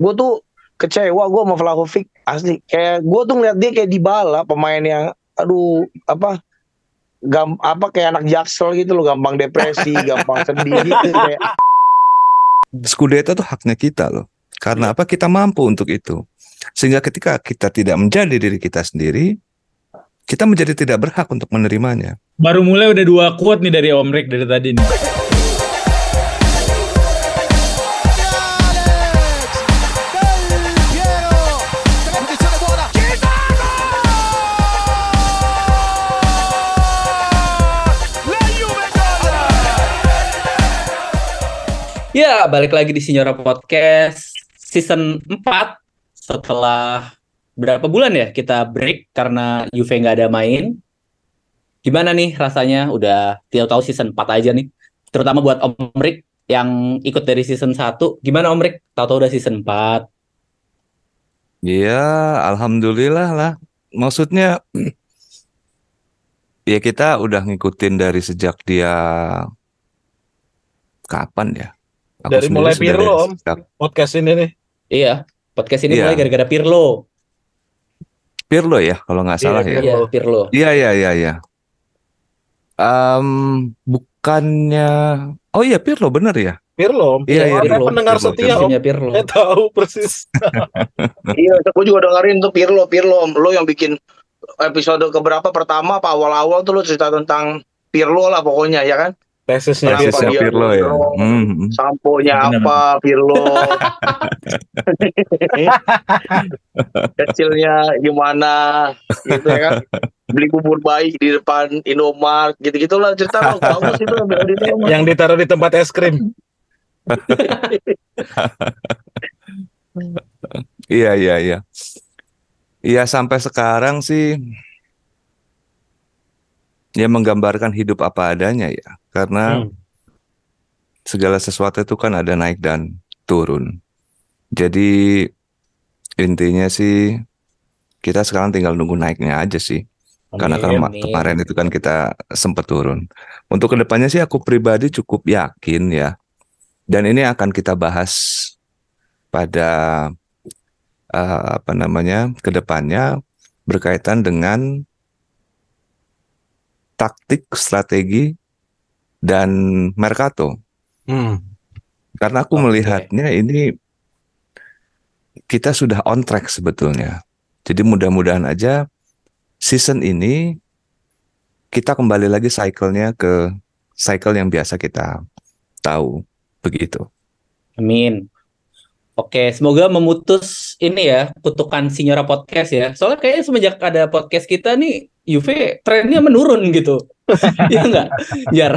gue tuh kecewa gue sama Vlahovic asli kayak gue tuh ngeliat dia kayak di bala pemain yang aduh apa gam apa kayak anak jaksel gitu loh gampang depresi gampang sedih gitu kayak Scudetto itu haknya kita loh. Karena apa? Kita mampu untuk itu. Sehingga ketika kita tidak menjadi diri kita sendiri, kita menjadi tidak berhak untuk menerimanya. Baru mulai udah dua quote nih dari Om Rick dari tadi nih. Ya, balik lagi di Sinyora Podcast season 4 setelah berapa bulan ya kita break karena Juve nggak ada main. Gimana nih rasanya? Udah tahu-tahu season 4 aja nih. Terutama buat Om Rick yang ikut dari season 1. Gimana Om Rick? Tahu-tahu udah season 4. Ya, alhamdulillah lah. Maksudnya ya kita udah ngikutin dari sejak dia kapan ya? Aku Dari mulai Pirlo, Om. sejak- podcast ini nih. Iya, podcast ini Iya. mulai gara-gara Pirlo. Pirlo ya, kalau nggak salah Iya, ya. Iya, Pirlo. Iya iya iya iya. Em, bukannya Oh iya Pirlo bener ya. Pirlo, Om. Iya, iya, Pirlo. pendengar Pirlo, setia, Om. Musimnya Pirlo. Saya tahu persis. iya gue juga dengerin tuh Pirlo Pirlo lo yang bikin episode keberapa pertama apa awal-awal tuh lo cerita tentang Pirlo lah pokoknya ya kan Tesisnya Tesisnya dia Pirlo ya. Pirlo? Hmm. samponya Benar, apa Pirlo kecilnya gimana gitu ya kan beli bubur bayi di depan Indomart gitu gitulah cerita lo bagus itu yang ditaruh di tempat es krim. Iya iya iya. Iya sampai sekarang sih ya menggambarkan hidup apa adanya ya. Karena Hmm. segala sesuatu itu kan ada naik dan turun. Jadi intinya sih kita sekarang tinggal nunggu naiknya aja sih. Karena Amin. kema- amin. kemarin itu kan kita sempat turun. Untuk ke depannya sih aku pribadi cukup yakin ya. Dan ini akan kita bahas pada eh, apa namanya ke depannya berkaitan dengan taktik, strategi dan mercato. Hmm. Karena aku Oke. melihatnya ini kita sudah on track sebetulnya. Jadi mudah-mudahan aja season ini kita kembali lagi cycle-nya ke cycle yang biasa kita tahu begitu. Amin. Oke, semoga memutus ini ya kutukan Sinyora Podcast ya. Soalnya kayaknya semenjak ada podcast kita nih Juve trennya menurun gitu. Iya enggak? Jar.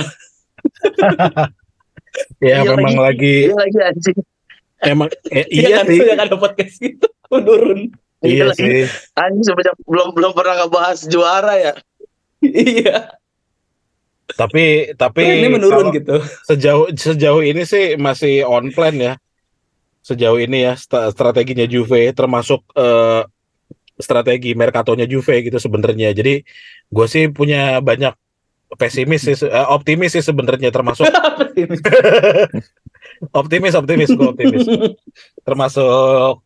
Ya Iya memang lagi, Iya lagi anjing emang eh, Iya iya kan sih. sejak ada podcast gitu menurun. Iya lagi. sih. anjing semenjak belum belum pernah ngebahas juara ya Iya, Tapi tapi trennya menurun kalau gitu. sejauh sejauh ini sih masih on plan ya. Sejauh ini ya strateginya Juve termasuk eh, strategi mercatonya Juve gitu sebenarnya. Jadi gue sih punya banyak pesimis sih, eh, optimis sih sebenarnya termasuk optimis optimis gue optimis. Termasuk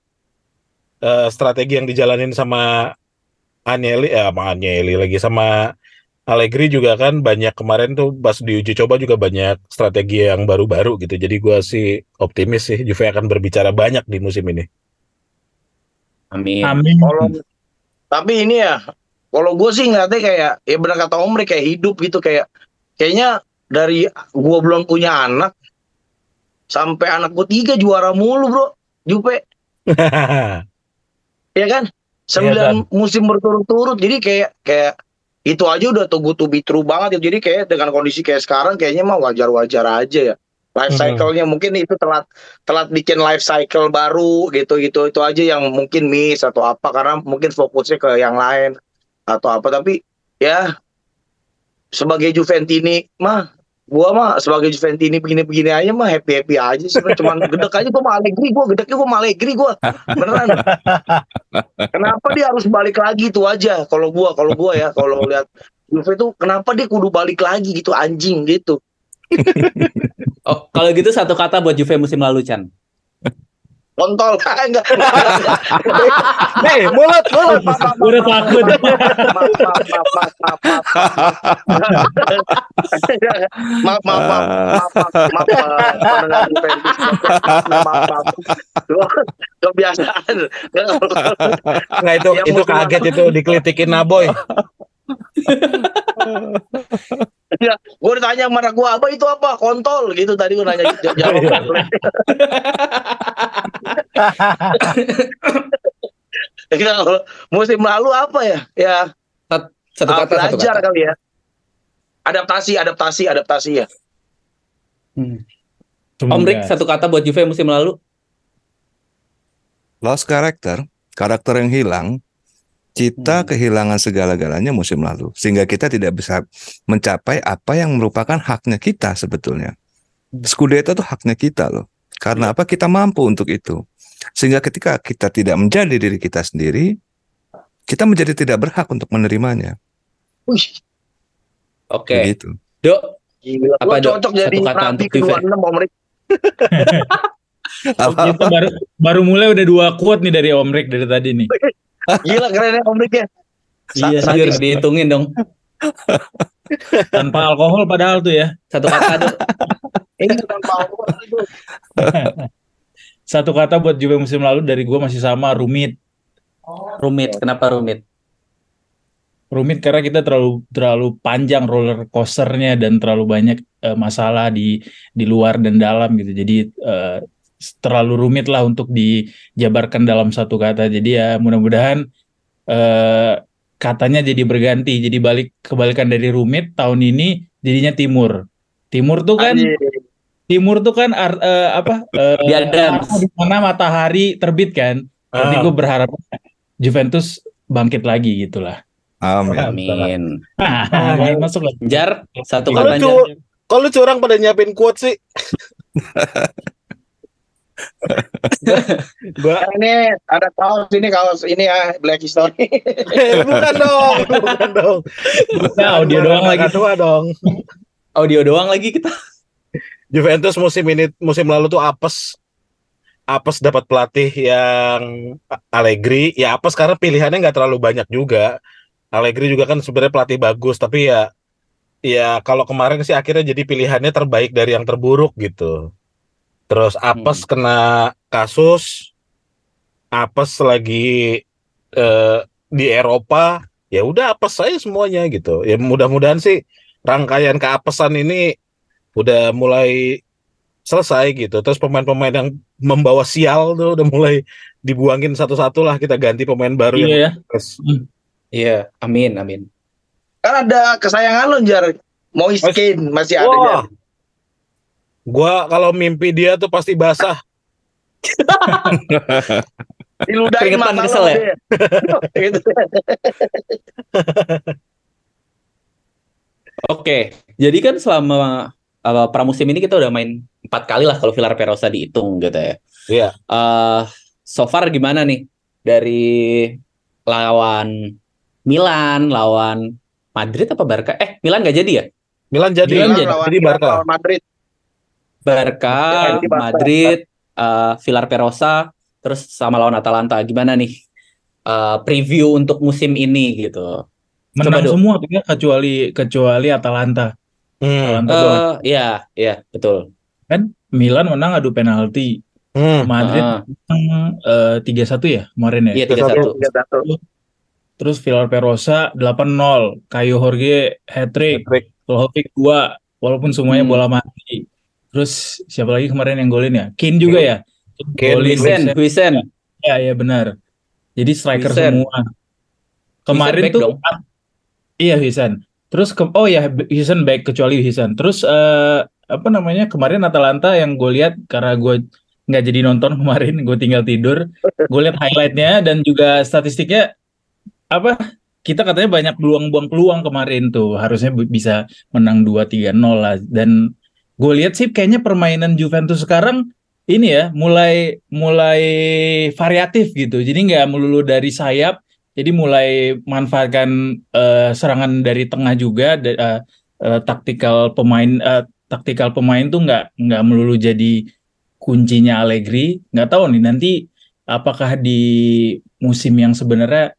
eh, strategi yang dijalanin sama Agnelli eh sama Agnelli lagi sama Allegri juga kan banyak kemarin tuh pas diuji coba juga banyak strategi yang baru-baru gitu. Jadi gua sih optimis sih Juve akan berbicara banyak di musim ini Amin. Amin. Kalau tapi ini ya kalau gue sih ngeliatnya kayak ya benar kata Omri kayak hidup gitu kayak kayaknya dari gue belum punya anak sampai anak gue tiga juara mulu bro. Jupe. Ya kan? Sembilan musim berturut-turut. Jadi kayak kayak itu aja udah tunggu to be true banget. Ya jadi kayak dengan kondisi kayak sekarang kayaknya mah wajar-wajar aja ya life Mhm. cycle-nya mungkin itu telat telat bikin life cycle baru gitu gitu. Itu aja yang mungkin miss atau apa karena mungkin fokusnya ke yang lain atau apa. Tapi ya sebagai Juventini mah gua mah sebagai Juventini begini-begini aja mah happy happy aja sih cuman gedek aja gua mau Allegri gua gedeknya gua mau Allegri gua. Beneran. Kenapa dia harus balik lagi? Itu aja kalau gua kalau gua ya kalau lihat Juve tuh kenapa dia kudu balik lagi gitu anjing gitu Oh, kalau gitu satu kata buat Juve musim lalu, Chan. kontol enggak Nih, mulut, mulut. Udah takut. maaf maaf maaf maaf maaf maaf maaf pendengar Juventus maaf maaf maaf kebiasaan Nggak itu itu kaget itu dikelitikin Naboy. Ya gue ditanya sama anak gue apa itu apa? Kontol? Gitu tadi gue nanya j- jawab. Ya, kalau musim lalu apa ya? Ya Satu ah, kata, satu belajar kata. kali ya. Adaptasi adaptasi adaptasi ya. Hmm. Om Rick, satu kata buat Juve musim lalu. Lost character, karakter yang hilang, kita Hmm. kehilangan segala-galanya musim lalu, sehingga kita tidak bisa mencapai apa yang merupakan haknya kita sebetulnya. Hmm. Scudetto itu haknya kita loh. Karena apa? Kita mampu untuk itu. Sehingga ketika kita tidak menjadi diri kita sendiri, kita menjadi tidak berhak untuk menerimanya. Oke. Begitu. Dok, gila. Apa, Dok? cocok jadi Satu kata untuk Om Rick. Kita baru baru mulai udah dua quote nih dari Om Rick dari tadi nih. Gila keren ya Om ya. Iya, Anjir, dihitungin dong. Tanpa alkohol padahal tuh ya. Satu kata, Dok. Ini bukan power itu. Satu kata buat Juve musim lalu dari gua masih sama rumit. Rumit. Kenapa rumit? Rumit karena kita terlalu terlalu panjang roller coasternya dan terlalu banyak eh, masalah di di luar dan dalam gitu. Jadi eh, terlalu rumit lah untuk dijabarkan dalam satu kata. Jadi ya mudah-mudahan eh, katanya jadi berganti. Jadi balik kebalikan dari rumit tahun ini jadinya timur. Timur tuh kan Anjir. timur tuh kan ar- eh, apa? eh, Di mana matahari terbit kan. Jadi Ah. gue berharap Juventus bangkit lagi gitulah. Amin. Amin. Main masuk lagi. Jar, satu kata Jar. Kalau curang pada nyiapin quote sih. gua Ini ada kaos ini kaos ini ya Black History. Eh, bukan dong, bukan dong. Ya, audio doang lagi. Tua dong. Audio doang lagi kita. Juventus musim ini musim lalu tuh apes apes dapat pelatih yang Allegri ya apes karena pilihannya nggak terlalu banyak juga Allegri juga kan sebenarnya pelatih bagus tapi ya ya kalau kemarin sih akhirnya jadi pilihannya terbaik dari yang terburuk gitu terus apes kena kasus apes lagi eh, di Eropa ya udah apes saya semuanya gitu ya mudah-mudahan sih rangkaian keapesan ini udah mulai selesai gitu. Terus pemain-pemain yang membawa sial tuh udah mulai dibuangin satu-satu lah kita ganti pemain baru Iya yang ya. terus. Iya, amin, amin. kan ada kesayangan lo Jar. Kean masih ada Jar. Gua kalau mimpi dia tuh pasti basah. Diludahin Keringetan mata kesel ya? Gitu. Oke, jadi kan selama uh, pramusim ini kita udah main empat kali lah kalau Villar Perosa dihitung gitu ya. Iya. Eh, so far gimana nih dari lawan Milan, lawan Madrid apa Barca? Eh, Milan nggak jadi ya? Milan jadi Milan jadi, lawan jadi Barca. lawan Madrid. Barca, Jadi Barca. Madrid, eh, Villar Perosa, terus sama lawan Atalanta. Gimana nih eh, preview untuk musim ini gitu? Menang Dok. semua tuh ya kecuali kecuali Atalanta. Hmm. Atalanta doang. Eh, iya, iya, betul. Milan menang adu penalti. Hmm. Madrid Ah, menang eh, 3-1 ya kemarin ya. iya tiga satu. Tiga satu. Terus Villar Perosa 8-0. Kayo Jorge hat-trick. Hat-trick. Vlahovic 2 walaupun semuanya Hmm. bola mati. Terus siapa lagi kemarin yang golin ya? Kane juga ya. Kane, Golin. Huisen, Huisen. Ya, ya benar. Jadi striker Huisen. semua. Kemarin back tuh dong. Iya Huisen. Terus ke, oh ya Huisen back kecuali Huisen. Terus eh, apa namanya? Kemarin Atalanta yang gue lihat karena gue nggak jadi nonton kemarin, gue tinggal tidur. Gue lihat highlightnya dan juga statistiknya apa? Kita katanya banyak peluang-buang peluang kemarin tuh. Harusnya bisa menang 2-3-0 lah. Dan gue lihat sih kayaknya permainan Juventus sekarang ini ya mulai mulai variatif gitu. Jadi nggak melulu dari sayap, jadi mulai manfaatkan eh, serangan dari tengah juga. eh, eh, taktikal pemain eh, taktikal pemain tuh nggak nggak melulu jadi kuncinya Allegri. Nggak tahu nih nanti apakah di musim yang sebenarnya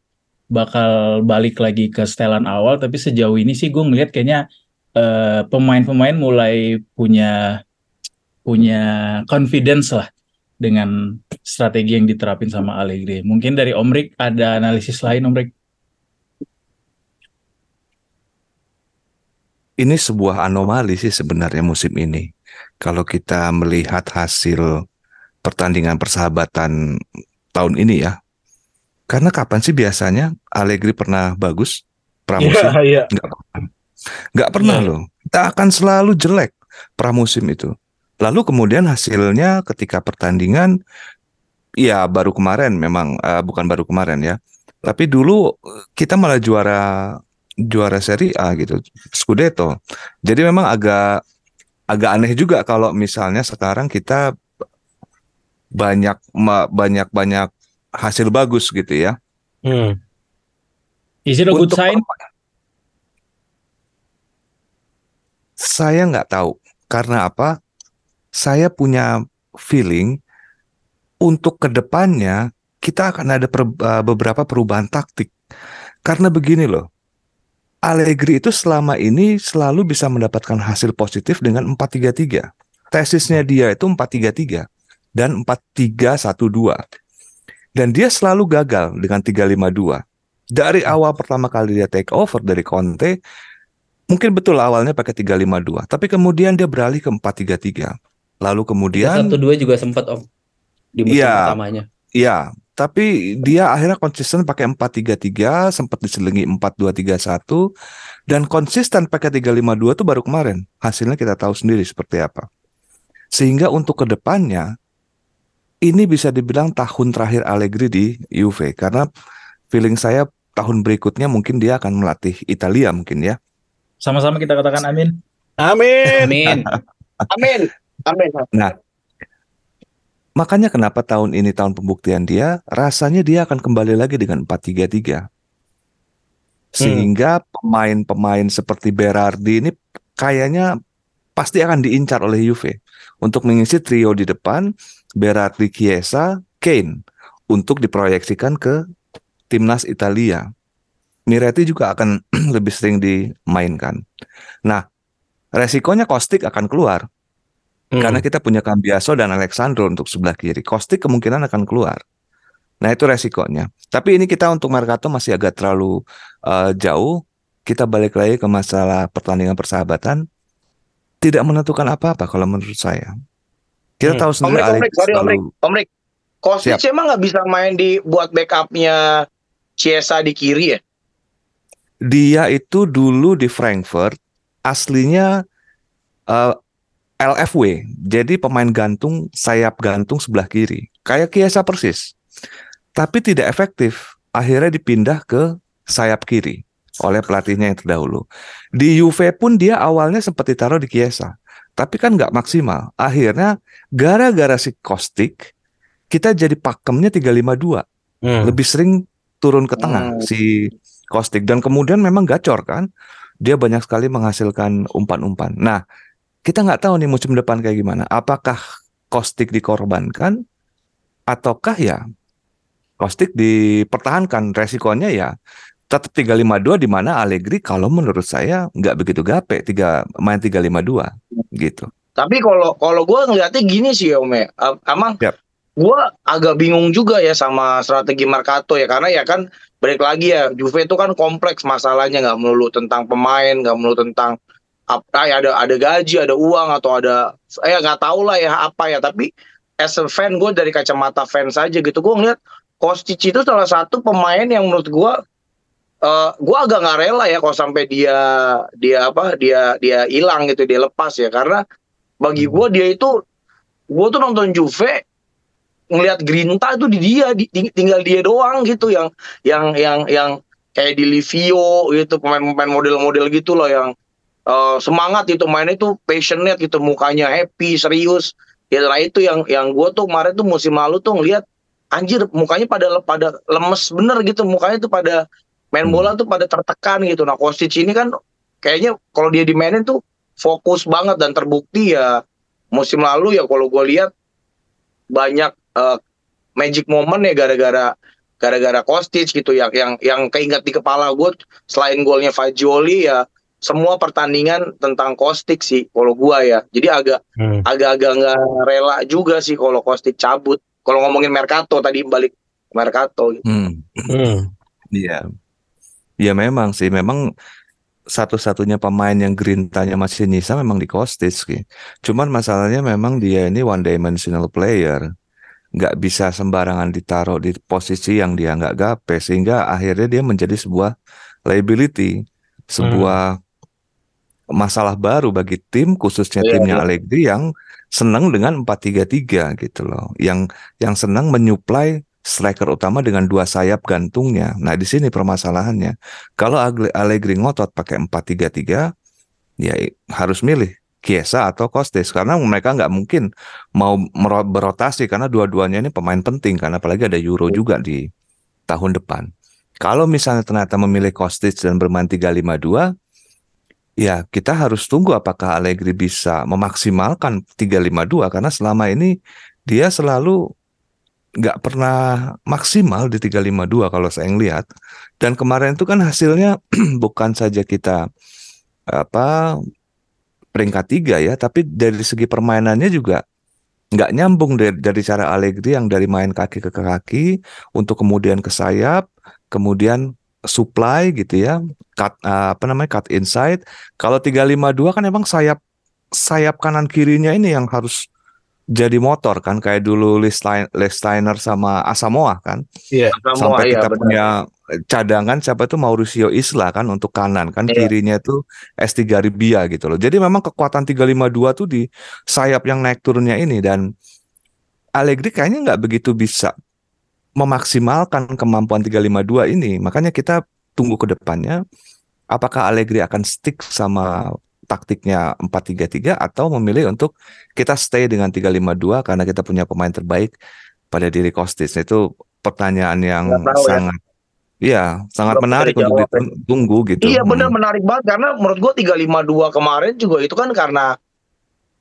bakal balik lagi ke setelan awal. Tapi sejauh ini sih gue ngeliat kayaknya eh, pemain-pemain mulai punya punya confidence lah dengan strategi yang diterapin sama Allegri. Mungkin dari Omrik ada analisis lain Omrik. Ini sebuah anomali sih sebenarnya musim ini. Kalau kita melihat hasil pertandingan persahabatan tahun ini ya. Karena kapan sih biasanya Allegri pernah bagus pramusim? Iya, iya. Nggak pernah. Nggak pernah Iya. loh. Kita akan selalu jelek pramusim itu. Lalu kemudian hasilnya ketika pertandingan, ya baru kemarin memang eh, bukan baru kemarin ya. Tapi dulu eh, kita malah juara juara Serie A gitu, Scudetto. Jadi memang agak agak aneh juga kalau misalnya sekarang kita banyak banyak banyak hasil bagus gitu ya. Hmm. Is it a good Untuk sign? Saya nggak tahu karena apa. Saya punya feeling untuk ke depannya kita akan ada per- uh, beberapa perubahan taktik. Karena begini loh, Allegri itu selama ini selalu bisa mendapatkan hasil positif dengan 4-3-3. Tesisnya dia itu 4-3-3 dan 4-3-1-2. Dan dia selalu gagal dengan 3-5-2. Dari awal pertama kali dia take over dari Conte, mungkin betul awalnya pakai 3-5-2, tapi kemudian dia beralih ke 4-3-3. Lalu kemudian satu dua juga sempat om di musim Iya. pertamanya. Ya, tapi dia akhirnya konsisten pakai 4-3-3, sempat diselingi 4-2-3-1 dan konsisten pakai 3-5-2 itu baru kemarin. Hasilnya kita tahu sendiri seperti apa. Sehingga untuk ke depannya ini bisa dibilang tahun terakhir Allegri di Juve karena feeling saya tahun berikutnya mungkin dia akan melatih Italia mungkin ya. Sama-sama kita katakan amin. Amin. Amin. Amin. Amin. Makanya kenapa tahun ini tahun pembuktian dia, rasanya dia akan kembali lagi dengan 4-3-3. Sehingga pemain-pemain seperti Berardi ini kayaknya pasti akan diincar oleh Juve untuk mengisi trio di depan Berardi, Chiesa, Kane untuk diproyeksikan ke timnas Italia. Miretti juga akan lebih sering dimainkan. Nah, resikonya Kostik akan keluar Hmm. karena kita punya Cambiaso dan Alexandro untuk sebelah kiri. Kostik kemungkinan akan keluar. Nah itu resikonya. Tapi ini kita untuk Mercato masih agak terlalu uh, jauh. Kita balik lagi ke masalah pertandingan persahabatan. Tidak menentukan apa-apa kalau menurut saya. Kita Hmm. tahu sendiri Omrik, Alex Omrik, sorry, selalu Om Rick, Kostic emang nggak bisa main di buat backupnya Chiesa di kiri ya? Dia itu dulu di Frankfurt aslinya uh, LFW, jadi pemain gantung sayap gantung sebelah kiri, kayak Kiesa persis. Tapi tidak efektif, akhirnya dipindah ke sayap kiri oleh pelatihnya yang terdahulu. Di Juve pun dia awalnya sempat ditaruh di Kiesa, tapi kan nggak maksimal. Akhirnya gara-gara si Kostik, kita jadi pakemnya 352 Hmm. lebih sering turun ke tengah Hmm. si Kostik dan kemudian memang gacor kan? Dia banyak sekali menghasilkan umpan-umpan. Nah kita nggak tahu nih musim depan kayak gimana. Apakah Kostik dikorbankan ataukah ya Kostik dipertahankan? Resikonya ya tetap 352 di mana Allegri kalau menurut saya nggak begitu gape tiga main 352 gitu. Tapi kalau kalau gue ngeliatnya gini sih ya Om ya. Amang, Yap. gue agak bingung juga ya sama strategi Marcato ya. Karena ya kan balik lagi ya Juve itu kan kompleks masalahnya nggak melulu tentang pemain, nggak melulu tentang apa ya ada ada gaji, ada uang atau ada eh nggak tahu lah ya apa ya. Tapi as a fan gue dari kacamata fans aja gitu gue ngeliat Kostic itu salah satu pemain yang menurut gue eh gue agak nggak rela ya kalau sampai dia dia apa dia dia hilang gitu dia lepas ya karena bagi gue dia itu gue tuh nonton Juve ngelihat Grinta itu di dia di- ting- tinggal dia doang gitu yang yang yang yang kayak di Livio gitu pemain-pemain model-model gitu loh yang eh, semangat itu mainnya itu passionate gitu mukanya happy serius ya nah itu yang yang gue tuh kemarin tuh musim lalu tuh ngelihat anjir mukanya pada pada lemes bener gitu mukanya tuh pada main Hmm. bola tuh pada tertekan gitu nah Kostic ini kan kayaknya kalau dia dimainin tuh fokus banget dan terbukti ya musim lalu ya kalau gue lihat banyak eh, magic moment ya gara-gara gara-gara Kostic gitu yang yang yang keinget di kepala gue selain golnya Fagioli ya semua pertandingan tentang Kostic sih kalau gua ya. Jadi agak Hmm. agak-agak nggak rela juga sih kalau Kostic cabut. Kalau ngomongin Mercato tadi balik Mercato gitu. Hmm. Hmm. Iya. Ya memang sih, memang satu-satunya pemain yang gerintanya masih nyisa memang di Kostic. Cuman masalahnya memang dia ini one dimensional player. Nggak bisa sembarangan ditaruh di posisi yang dia nggak gape. Sehingga akhirnya dia menjadi sebuah liability. Sebuah masalah baru bagi tim, khususnya Iya, timnya iya. Allegri yang senang dengan 4-3-3 gitu loh. Yang yang senang menyuplai striker utama dengan dua sayap gantungnya. Nah, di sini permasalahannya. Kalau Allegri ngotot pakai 4-3-3, ya harus milih Chiesa atau Kostis karena mereka nggak mungkin mau berotasi karena dua-duanya ini pemain penting karena apalagi ada Euro juga di tahun depan. Kalau misalnya ternyata memilih Kostic dan bermain 3-5-2, ya kita harus tunggu apakah Allegri bisa memaksimalkan 3-5-2 karena selama ini dia selalu nggak pernah maksimal di 352 kalau saya ngelihat. Dan kemarin itu kan hasilnya bukan saja kita apa peringkat tiga ya, tapi dari segi permainannya juga nggak nyambung dari, dari cara Allegri yang dari main kaki ke kaki untuk kemudian ke sayap, kemudian supply gitu ya, cut eh, apa namanya cut inside. Kalau 352 kan emang sayap sayap kanan kirinya ini yang harus jadi motor kan kayak dulu Listeiner sama Asamoah kan Iya. Samoa, sampai iya, kita benar. punya cadangan siapa itu Mauricio Isla kan untuk kanan kan Iya. kirinya itu S3 Ribia gitu loh. Jadi memang kekuatan 352 tuh di sayap yang naik turunnya ini dan Allegri kayaknya nggak begitu bisa memaksimalkan kemampuan 352 ini. Makanya kita tunggu ke depannya apakah Allegri akan stick sama taktiknya 4-3-3 atau memilih untuk kita stay dengan 352 karena kita punya pemain terbaik pada diri Kostis. Itu pertanyaan yang ya. sangat Iya, sangat Belum menarik untuk ditunggu gitu. Iya benar Hmm. menarik banget karena menurut gua 352 kemarin juga itu kan karena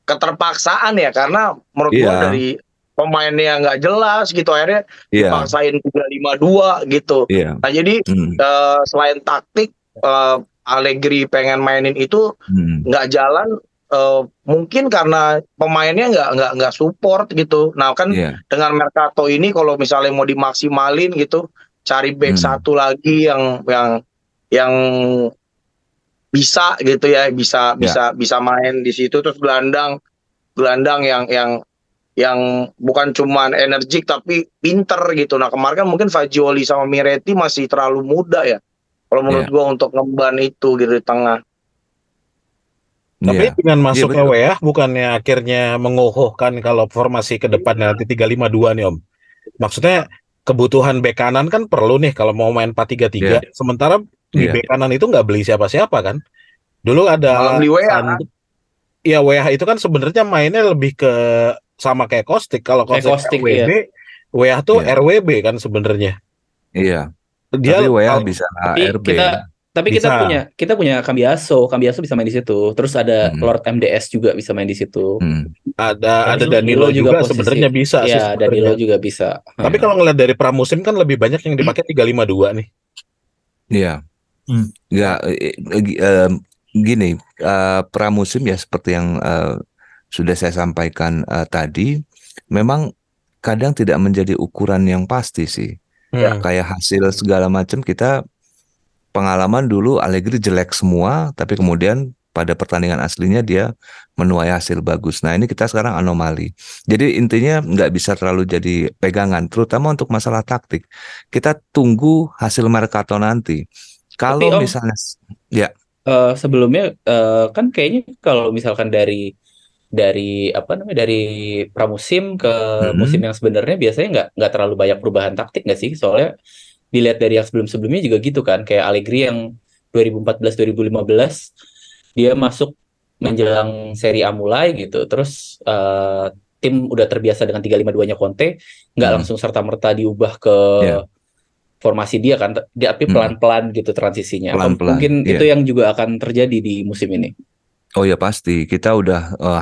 keterpaksaan ya karena menurut gua Iya. dari pemainnya nggak jelas gitu akhirnya Iya, paksain 352 gitu. iya. Nah jadi Hmm, eh, selain taktik eh, Allegri pengen mainin itu hmm. nggak jalan eh, mungkin karena pemainnya nggak nggak nggak support gitu. Nah kan Iya, dengan Mercato ini kalau misalnya mau dimaksimalin gitu cari back Hmm. satu lagi yang yang yang bisa gitu ya bisa bisa bisa main di situ terus gelandang gelandang yang yang yang bukan cuman energik tapi pinter gitu. Nah kemarin kan mungkin Fagioli sama Miretti masih terlalu muda ya. Kalau menurut Iya. gua untuk ngemban itu gitu di tengah. Tapi iya. dengan masuknya betul. WA bukannya akhirnya mengohohkan kalau formasi ke depan nanti 352 nih Om. Maksudnya kebutuhan bek kanan kan perlu nih kalau mau main 433. Sementara di Iya. bek kanan itu nggak beli siapa-siapa kan. Dulu ada beli WA, alasan- Iya WA itu kan sebenarnya mainnya lebih ke sama kayak Kostik. Kalau Kayak Kostik RWB, WA tuh Iya. RWB kan sebenarnya. Iya. Dia Tapi WA kalau- bisa Tapi RB. kita tapi kita Bisa. punya kita punya Cambiaso, Cambiaso bisa main di situ. Terus ada Hmm. Lord MDS juga bisa main di situ. Hmm. ada ada Danilo Danilo juga, juga sebenarnya bisa sih. Iya, sebenarnya. Danilo juga bisa. Tapi kalau ngeliat dari pramusim kan lebih banyak yang dipakai 352 nih. Iya. Hmm. Nggak, eh, gini, eh, pramusim ya seperti yang eh, sudah saya sampaikan eh, tadi, memang kadang tidak menjadi ukuran yang pasti sih. Hmm. Kayak hasil segala macam kita pengalaman dulu Allegri jelek semua, tapi kemudian pada pertandingan aslinya dia menuai hasil bagus. Nah ini kita sekarang anomali. Jadi intinya nggak bisa terlalu jadi pegangan, terutama untuk masalah taktik. Kita tunggu hasil Mercato nanti. Kalau Om, misalnya, Eh, sebelumnya eh, kan kayaknya kalau misalkan dari dari apa namanya dari pramusim ke Mhm. musim yang sebenarnya biasanya nggak nggak terlalu banyak perubahan taktik nggak sih? Soalnya dilihat dari yang sebelum-sebelumnya juga gitu kan, kayak Allegri yang 2014-2015 dia masuk menjelang seri A mulai gitu, terus eh, tim udah terbiasa dengan 352-nya Conte, nggak Hmm. langsung serta-merta diubah ke Iya. formasi dia kan, tapi Hmm. pelan-pelan gitu transisinya. Apa Pelan-pelan, mungkin iya. itu yang juga akan terjadi di musim ini. Oh ya pasti kita udah eh,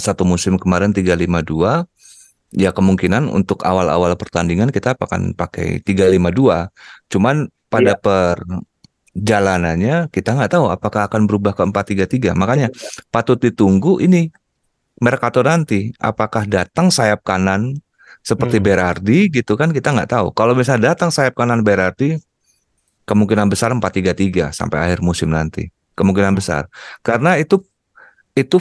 satu musim kemarin 352, ya kemungkinan untuk awal-awal pertandingan kita akan pakai 352. Cuman pada perjalanannya kita nggak tahu apakah akan berubah ke 433. Makanya patut ditunggu ini Mercato nanti apakah datang sayap kanan seperti Hmm. Berardi gitu kan kita nggak tahu. Kalau misalnya datang sayap kanan Berardi kemungkinan besar 433 sampai akhir musim nanti. Kemungkinan besar. Karena itu itu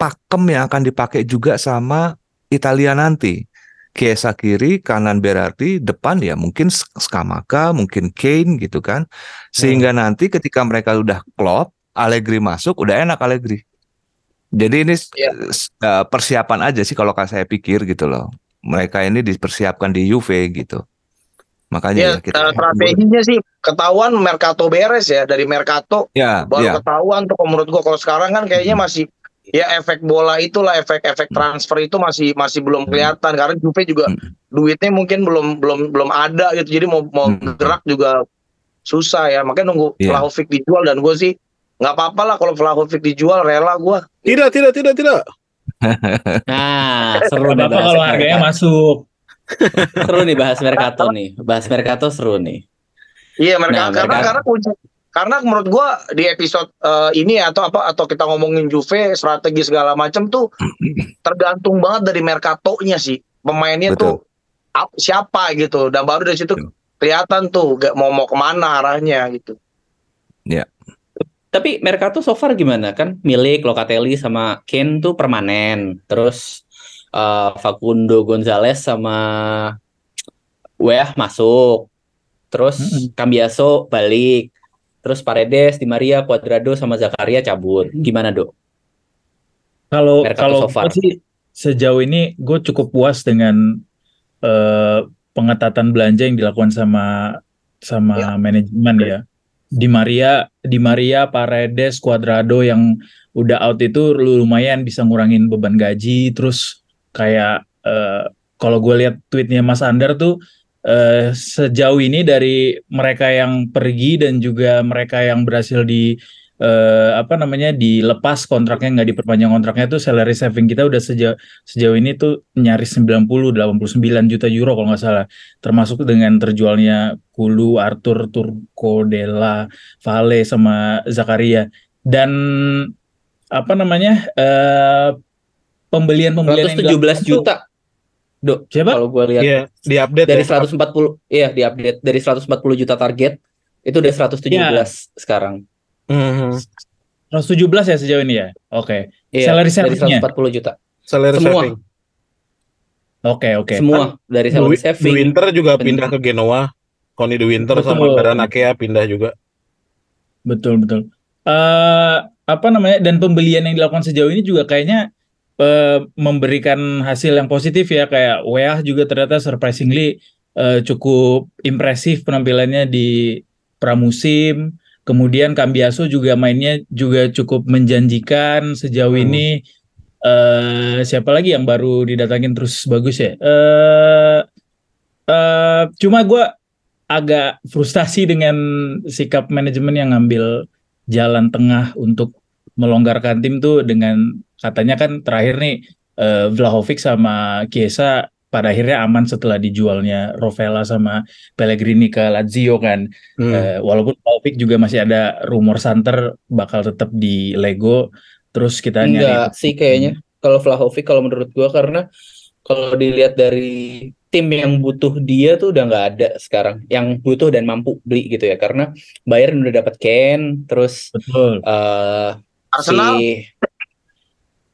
pakem yang akan dipakai juga sama Italia nanti. Chiesa kiri, kanan Berardi, depan ya mungkin Sk- Skamaka, mungkin Kane gitu kan. Sehingga nanti ketika mereka udah klop, Allegri masuk, udah enak Allegri. Jadi ini s- Iya. persiapan aja sih kalau saya pikir gitu loh. Mereka ini dipersiapkan di Juve gitu. Makanya Ya, ya kita eh, strateginya sih ketahuan Mercato beres ya dari Mercato ya baru ya ketahuan tuh kalau menurut gua kalau sekarang kan kayaknya Hmm. masih ya efek bola itulah efek-efek Hmm. transfer itu masih masih belum Hmm. kelihatan karena Juve juga Hmm. duitnya mungkin belum belum belum ada gitu jadi mau mau Hmm. gerak juga susah ya makanya nunggu Iya. Vlahovic dijual dan gue sih nggak apa-apa lah kalau Vlahovic dijual rela gua Tidak, tidak, tidak, tidak. Nah, seru bahas kalau harganya masuk. Seru nih bahas Mercato nih. Bahas Mercato seru nih. Iya mereka Nah, karena mereka- karena kunci karena menurut gua di episode eh, ini atau apa atau kita ngomongin Juve strategi segala macam tuh tergantung banget dari mercatonya sih pemainnya Betul. tuh ap- siapa gitu dan baru dari situ kelihatan tuh gak mau mau ke mana arahnya gitu. Tapi Mercato so far gimana kan? Milik Locatelli sama Kane tuh permanen. Terus eh, Facundo Gonzalez sama Weah masuk. Terus Mm-mm. Cambiaso balik. Terus Paredes, Di Maria, Cuadrado sama Zakaria cabut. Gimana, Dok? Kalau kalau so sih sejauh ini gue cukup puas dengan eh, pengetatan belanja yang dilakukan sama sama Ya. manajemen ya. Di Maria, Di Maria, Paredes, Cuadrado yang udah out itu lumayan bisa ngurangin beban gaji. Terus kayak eh, kalau gue lihat tweetnya Mas Andar tuh eh, sejauh ini dari mereka yang pergi dan juga mereka yang berhasil di eh, apa namanya dilepas kontraknya nggak diperpanjang kontraknya tuh salary saving kita udah sejauh sejauh ini tuh nyaris 90 89 juta euro kalau nggak salah. Termasuk dengan terjualnya Kulu, Arthur, Turco, Della, Vale sama Zakaria. Dan apa namanya eh pembelian-pembelian yang 117 dilakukan tuh- juta. Dok, Siapa? kalau gue lihat Iya, di update dari ya. 140 iya di update dari 140 juta target itu udah 117 sekarang. Mhm. 117 ya sejauh ini ya. Oke. Iya, Salary dari saving-nya? 140 juta. Salary Semua. saving. Oke, oke. Semua dari De, salary De saving. Winter juga Ben- pindah ke Genoa. Connie De Winter sama Betul. Baranakea pindah juga. Betul betul. Eh apa namanya dan pembelian yang dilakukan sejauh ini juga kayaknya eh, memberikan hasil yang positif ya kayak Weah juga ternyata surprisingly eh, cukup impresif penampilannya di pramusim. Kemudian Cambiaso juga mainnya juga cukup menjanjikan sejauh Hmm. ini. eh siapa lagi yang baru didatangin terus bagus ya? Eh eh cuma gue agak frustasi dengan sikap manajemen yang ngambil jalan tengah untuk melonggarkan tim tuh dengan katanya kan terakhir nih eh, Vlahovic sama Chiesa pada akhirnya aman setelah dijualnya Rovella sama Pellegrini ke Lazio kan. Hmm. Eh, walaupun Vlahovic juga masih ada rumor santer bakal tetap di Lego. Terus kita Enggak nyari sih kayaknya kalau Vlahovic kalau menurut gua karena kalau dilihat dari tim yang butuh dia tuh udah nggak ada sekarang yang butuh dan mampu beli gitu ya karena Bayern udah dapat Ken terus betul. eh Arsenal si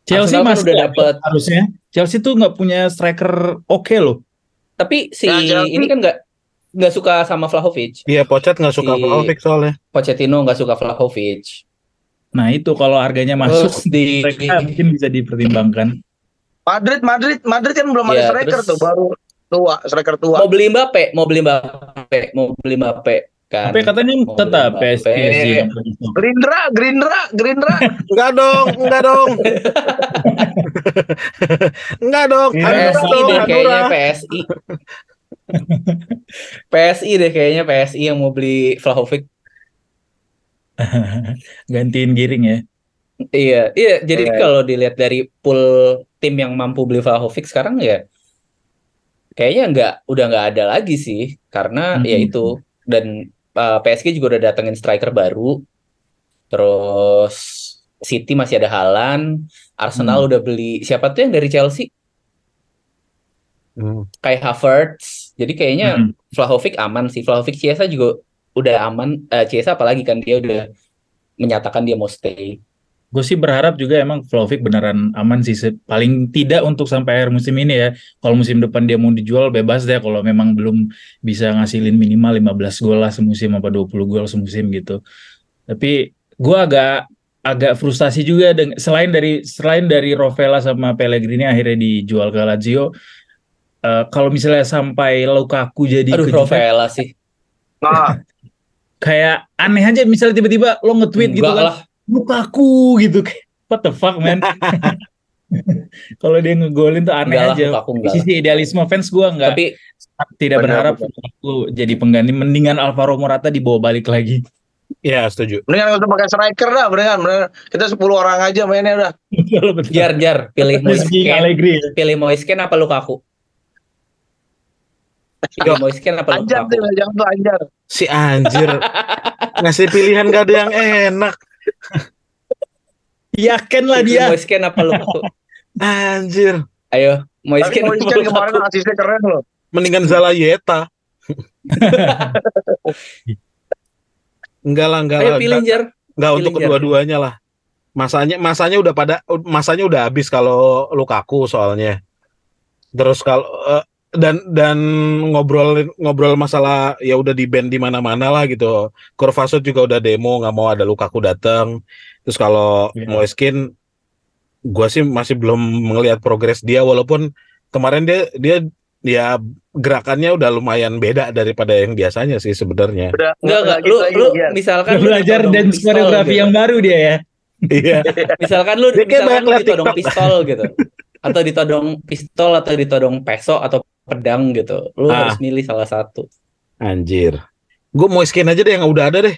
Chelsea Arsenal kan masih udah ada dapet. harusnya. Chelsea tuh nggak punya striker oke loh. tapi si Ya, Chelsea- ini kan nggak nggak suka sama Vlahovic Iya, Pocet nggak suka Si- Vlahovic soalnya. Pochettino nggak suka Vlahovic Nah itu kalau harganya masuk terus di mereka mungkin bisa dipertimbangkan. Madrid Madrid Madrid kan belum ada Ya, striker terus- tuh baru tua striker tua. mau beli Mbappe mau beli Mbappe mau beli Mbappe kan Tapi katanya tetap. PSG paling top. Gerindra Gerindra Gerindra Enggak dong, enggak dong. enggak dong. Hanura PSI dong, deh kayaknya Hanura. PSI. PSI deh kayaknya PSI yang mau beli Vlahovic. gantiin giring ya. Iya, iya. Jadi Iya. kalau dilihat dari pool tim yang mampu beli Vlahovic sekarang ya kayaknya nggak udah nggak ada lagi sih karena Hmm. ya itu dan uh, PSG juga udah datengin striker baru. Terus City masih ada Haaland. Arsenal Hmm. udah beli siapa tuh yang dari Chelsea? Hmm. kayak Havertz. Jadi kayaknya Hmm. Vlahovic aman sih. Vlahovic Chiesa juga udah aman. Eh, Chiesa apalagi kan dia udah menyatakan dia mau stay Gue sih berharap juga emang Vlahovic beneran aman sih. Paling tidak untuk sampai akhir musim ini ya. Kalau musim depan dia mau dijual bebas deh. Kalau memang belum bisa ngasilin minimal 15 gol lah semusim apa 20 gol semusim gitu. Tapi gue agak agak frustasi juga deng- selain dari selain dari Rovella sama Pellegrini akhirnya dijual ke Lazio. eh, kalau misalnya sampai Lukaku jadi aduh Rovella sih Nah, kayak aneh aja misalnya tiba-tiba lo nge-tweet gitu kan. lah Lukaku gitu. Kayak what the fuck man? Kalau dia ngegolin tuh aneh enggak lah aja. Lukaku enggak Di lah. sisi idealisme fans gue nggak tapi tidak Benar, berharap. Lukaku jadi pengganti. Mendingan Alvaro Morata dibawa balik lagi. Ya setuju. mendingan usah pakai striker dah, mendingan, mendingan. Kita 10 orang aja mainnya dah. betul betul. Jar jar. Pilih Moisken Allegri. Pilih Moisken apa Lukaku? Pilih Moisken apa Anjar Lukaku? tuh, jangan tuh anjar. Si anjir. Ngasih pilihan gak ada yang enak. yakin lah pilih dia Moisken apa Lukaku Anjir. ayo apa Moisken kemarin asisnya keren loh. Mendingan Zalayeta. Enggak lah, enggak ayo lah. pilih Enggak, enggak untuk pilih, Jar. kedua-duanya lah. Masanya masanya udah pada masanya udah habis kalau Lukaku soalnya. Terus kalau eh, dan dan ngobrol ngobrol masalah ya udah di band di mana-mana lah gitu. Kurvasut juga udah demo nggak mau ada Lukaku datang. Terus kalau Iya. Moiskin gua sih masih belum ngelihat progres dia walaupun kemarin dia dia dia gerakannya udah lumayan beda daripada yang biasanya sih sebenarnya. Udah enggak enggak lu lu misalkan lu belajar ditodong dan koreografi gitu. yang baru dia ya Iya. misalkan lu Dia kayak misalkan lu ditodong TikTok. pistol gitu atau ditodong pistol atau ditodong peso atau pedang gitu lu Ah. harus milih salah satu Anjir. Gue mau skin aja deh yang udah ada deh.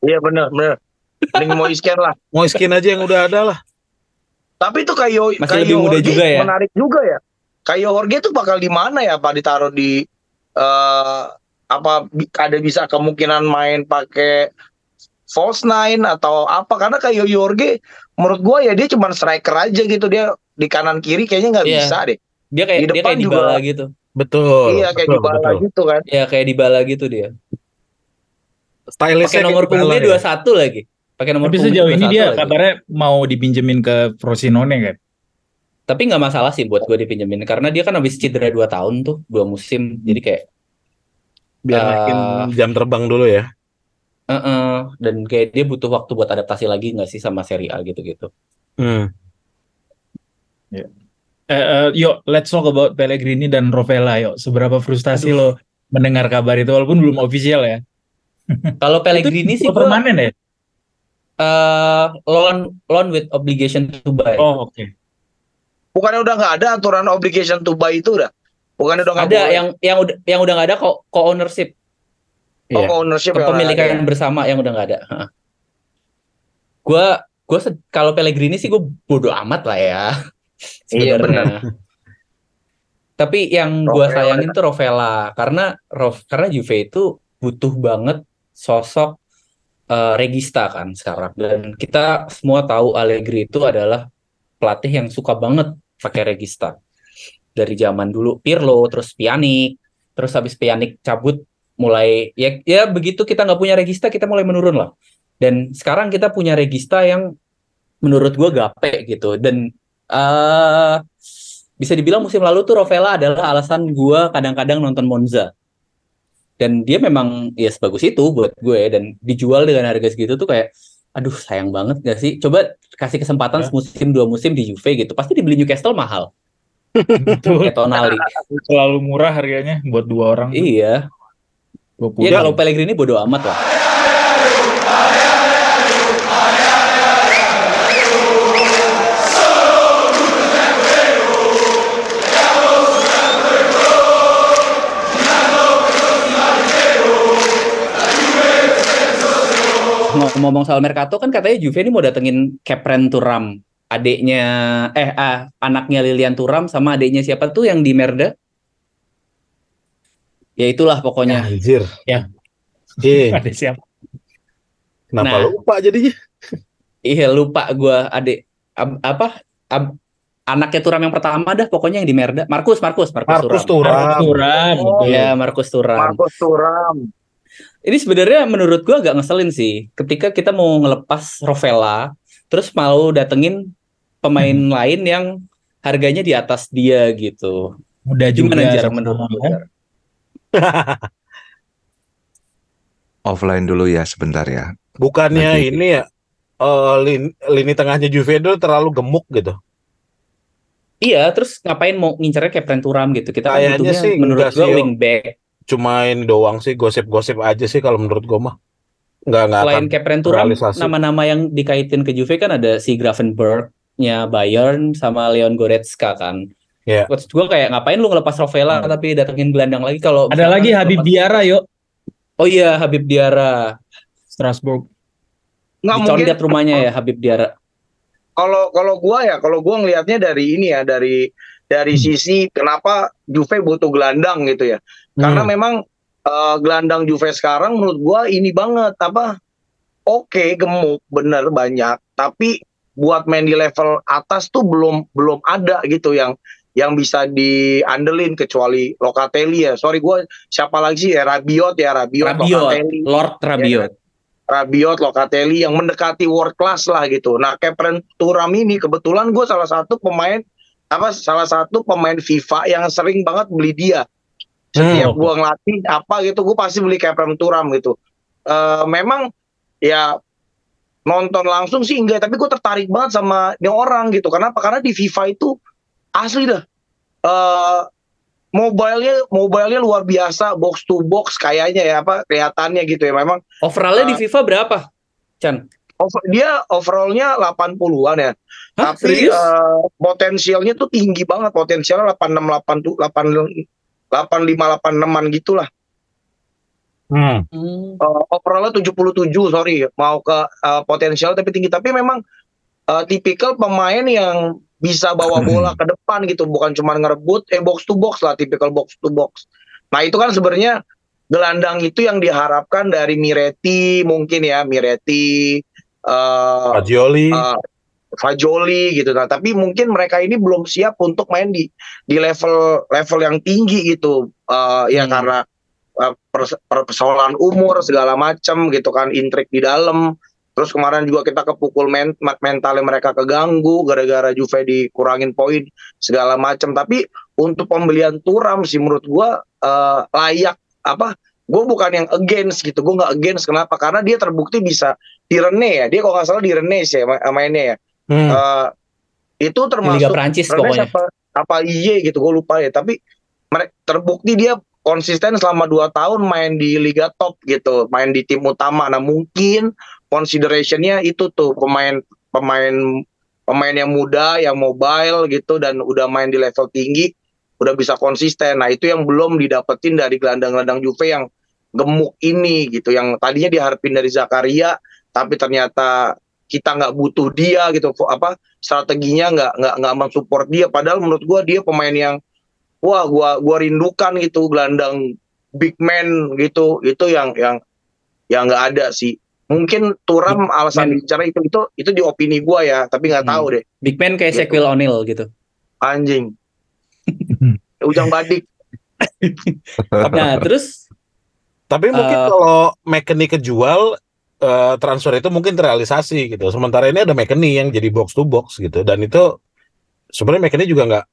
Iya bener, bener. Mending Moisken lah. Mau skin aja yang udah ada lah. Tapi itu Kayo Masih Kayo lebih muda Jorge juga ya? Menarik juga ya. Kayo Jorge tuh bakal di mana ya Pak ditaruh di eh apa ada bisa kemungkinan main pakai false nine atau apa karena Kayo Jorge menurut gua ya dia cuma striker aja gitu dia di kanan kiri kayaknya nggak Iya. bisa deh. dia kayak Di dia depan kayak juga- gitu Betul. iya kayak betul, di bala betul. gitu kan. ya kayak Dybala gitu dia Stylistnya pakai nomor punggungnya Dybala dua ya. satu lagi pakai nomor tapi sejauh ini 21 dia lagi. kabarnya mau dipinjemin ke Frosinone kan tapi nggak masalah sih buat gue dipinjemin karena dia kan habis cedera dua tahun tuh dua musim jadi kayak Biar naikin jam terbang dulu ya. eh, eh, dan kayak dia butuh waktu buat adaptasi lagi nggak sih sama Serie A gitu-gitu Hmm. Eh, eh, yuk, let's talk about Pellegrini dan Rovella. Yuk, seberapa frustasi lo mendengar kabar itu walaupun belum official ya? kalau Pellegrini sih permanen ya? eh, loan loan with obligation to buy Oh, oke. Bukannya udah nggak ada aturan obligation to buy itu udah. Bukannya udah nggak ada yang yang udah yang udah nggak ada co ownership oh, Iya. ownership yang nggak ada ya. kepemilikan bersama yang udah nggak ada. Gue gue kalau Pellegrini sih gue bodoh amat lah ya. Iya, sebenarnya. Tapi yang gue sayangin tuh Rovella karena Rov, karena Juve itu butuh banget sosok eh, regista kan sekarang. Dan kita semua tahu Allegri itu adalah pelatih yang suka banget pakai regista. Dari zaman dulu Pirlo terus Pjanic terus habis Pjanic cabut mulai ya ya begitu kita nggak punya regista kita mulai menurun lah. Dan sekarang kita punya regista yang menurut gue gape gitu. Dan eh bisa dibilang musim lalu tuh Rovella adalah alasan gue kadang-kadang nonton Monza dan dia memang ya sebagus itu buat gue dan dijual dengan harga segitu tuh kayak aduh sayang banget gak sih coba kasih kesempatan Ya. musim dua musim di Juve gitu pasti dibeli Newcastle mahal Betul. kayak Tonali Selalu murah harganya buat dua orang. iya 20. ya kalau Pellegrini bodo amat lah ngomong soal Mercato kan katanya Juve ini mau datengin Kepren Turam adiknya eh ah, anaknya Lilian Turam sama adiknya siapa tuh yang di Merda Ya itulah pokoknya. Anjir. Ya. Iya. Ada siapa? Kenapa Nah. lupa jadinya? Iya lupa gua adik ab- apa ab- anaknya Turam yang pertama dah pokoknya yang di Merda. Markus, Markus, Markus, Markus Turam. Turam. Turam. Oh. Iya, Markus Turam. Markus Turam. Ini sebenarnya menurut gua agak ngeselin sih ketika kita mau ngelepas Rovella terus mau datengin pemain Hmm. lain yang harganya di atas dia gitu. Muda juga. Gimana Jar sama-sama, menurut lu? Jar? Offline dulu ya sebentar ya. Bukannya Nanti. ini ya eh, lin- lini tengahnya Juve itu terlalu gemuk gitu. Iya, terus ngapain mau ngincernya kayak Pren Turam gitu? Kita kan Kayaknya sih menurut Yo. wingback. Cuma ini doang sih gosip-gosip aja sih kalau menurut gua mah. Nggak nggak akan. Selain kayak Pren Turam, nama-nama yang dikaitin ke Juve kan ada si Gravenberg-nya Bayern sama Leon Goretzka kan. Iya. Maksud gue kayak ngapain lu ngelepas Rovella Hmm. tapi datengin gelandang lagi kalau Ada lagi Habib lepas- Diarra yuk. Oh iya Habib Diarra. Strasbourg. Nggak mungkin Dicondet rumahnya ya Habib Diarra. kalau kalau gua ya kalau gua ngelihatnya dari ini ya dari dari Hmm. sisi kenapa Juve butuh gelandang gitu ya karena Hmm. memang eh, gelandang Juve sekarang menurut gua ini banget apa oke gemuk bener banyak tapi buat main di level atas tuh belum belum ada gitu yang yang bisa diandelin kecuali Locatelli ya sorry gua siapa lagi sih ya Rabiot ya Rabiot, Rabiot, Locatelli Lord Rabiot. Rabiot, Locatelli yang mendekati world class lah gitu. Nah, Kepren Turam ini kebetulan gue salah satu pemain apa salah satu pemain FIFA yang sering banget beli dia. Setiap Hmm. gua ngelatih apa gitu, gue pasti beli Kepren Turam gitu. Eh memang ya nonton langsung sih enggak, tapi gue tertarik banget sama dia orang gitu. Kenapa? Karena di FIFA itu asli dah. Eh mobilenya mobilenya luar biasa box to box kayaknya ya apa kelihatannya gitu ya memang Overallnya di Ah. FIFA berapa? Chan? over, dia overallnya 80-an ya. Hah, Tapi serius? eh, potensialnya tuh tinggi banget, potensialnya 86 8 85 86-an gitulah. Hmm. Hmm. Eh, overallnya 77, sorry, mau ke eh, potensial tapi tinggi. Tapi memang eh, tipikal pemain yang bisa bawa bola ke depan gitu, bukan cuma ngerebut, eh box to box lah, tipikal box to box. Nah itu kan sebenarnya gelandang itu yang diharapkan dari Miretti mungkin ya, Miretti, eh Fagioli. uh, Fajoli gitu. Nah, tapi mungkin mereka ini belum siap untuk main di di level level yang tinggi gitu. Uh, ya Hmm. karena uh, pers- per- persoalan umur segala macam gitu kan, intrik di dalam. Terus kemarin juga kita kepukul men mentalnya mereka keganggu gara-gara Juve dikurangin poin segala macam. Tapi untuk pembelian Turam sih menurut gua uh, layak apa? Gue bukan yang against gitu, gue nggak against kenapa? Karena dia terbukti bisa di Rene ya, dia kalau nggak salah di Rene sih ya ma- mainnya ya. Hmm. Eh, itu Di Liga termasuk Prancis pokoknya. apa apa iye gitu gue lupa ya tapi mereka terbukti dia konsisten selama dua tahun main di liga top gitu main di tim utama nah mungkin considerationnya itu tuh pemain pemain pemain yang muda yang mobile gitu dan udah main di level tinggi udah bisa konsisten nah itu yang belum didapetin dari gelandang-gelandang Juve yang gemuk ini gitu yang tadinya diharapin dari Zakaria tapi ternyata kita nggak butuh dia gitu apa strateginya nggak nggak nggak mensupport dia padahal menurut gua dia pemain yang wah gua gua rindukan gitu gelandang big man gitu itu yang yang yang nggak ada sih mungkin Turam alasan man. bicara itu itu itu di opini gua ya tapi nggak Hmm. tahu deh Big Man kayak Gitu. Shaquille O'Neal gitu. anjing ujang badik Nah, terus Tapi mungkin Eh, kalau McKennie kejual eh, transfer itu mungkin terrealisasi gitu. Sementara ini ada McKennie yang jadi box to box gitu dan itu sebenarnya McKennie juga nggak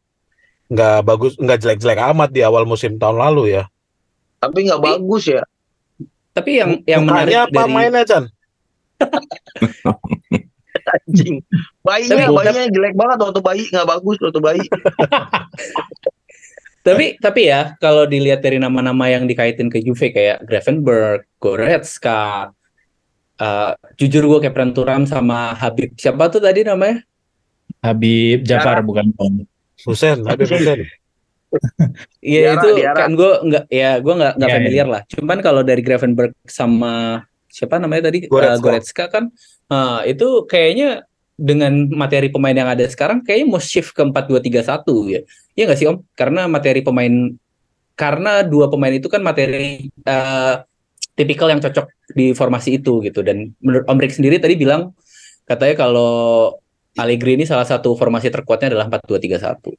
nggak bagus nggak jelek-jelek amat di awal musim tahun lalu ya. tapi nggak Tapi- bagus ya tapi yang yang Mukanya menarik apa dari mainnya Chan? anjing bayinya Tapi- bayinya jelek banget waktu bayi nggak bagus waktu bayi Tapi tapi ya kalau dilihat dari nama-nama yang dikaitin ke Juve kayak Gravenberg, Goretzka, eh, jujur gue kayak Pren Turam sama Habib siapa tuh tadi namanya? Habib Jafar bukan Om. Husen, Habib Husen. Iya itu kan gue nggak ya gue nggak nggak Iya, familiar lah. Cuman kalau dari Gravenberg sama siapa namanya tadi Eh, Goretzka. Goretzka kan eh, itu kayaknya dengan materi pemain yang ada sekarang kayaknya mau shift ke 4-2-3-1 ya. Iya nggak sih Om? Karena materi pemain karena dua pemain itu kan materi eh, tipikal yang cocok di formasi itu gitu dan menurut Om Rick sendiri tadi bilang katanya kalau Allegri ini salah satu formasi terkuatnya adalah 4-2-3-1.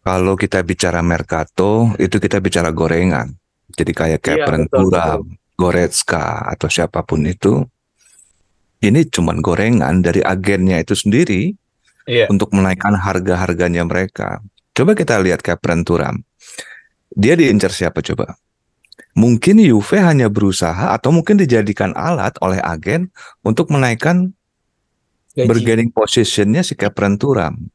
Kalau kita bicara Mercato, itu kita bicara gorengan. Jadi kayak Iya, Kepren betul, Turam, Goretzka, atau siapa pun itu. Ini cuman gorengan dari agennya itu sendiri Iya. untuk menaikkan harga-harganya mereka. Coba kita lihat Kepren Turam. Dia diincar siapa coba? Mungkin Juve hanya berusaha atau mungkin dijadikan alat oleh agen untuk menaikkan Gaji. bargaining positionnya si Kepren Turam. Hmm.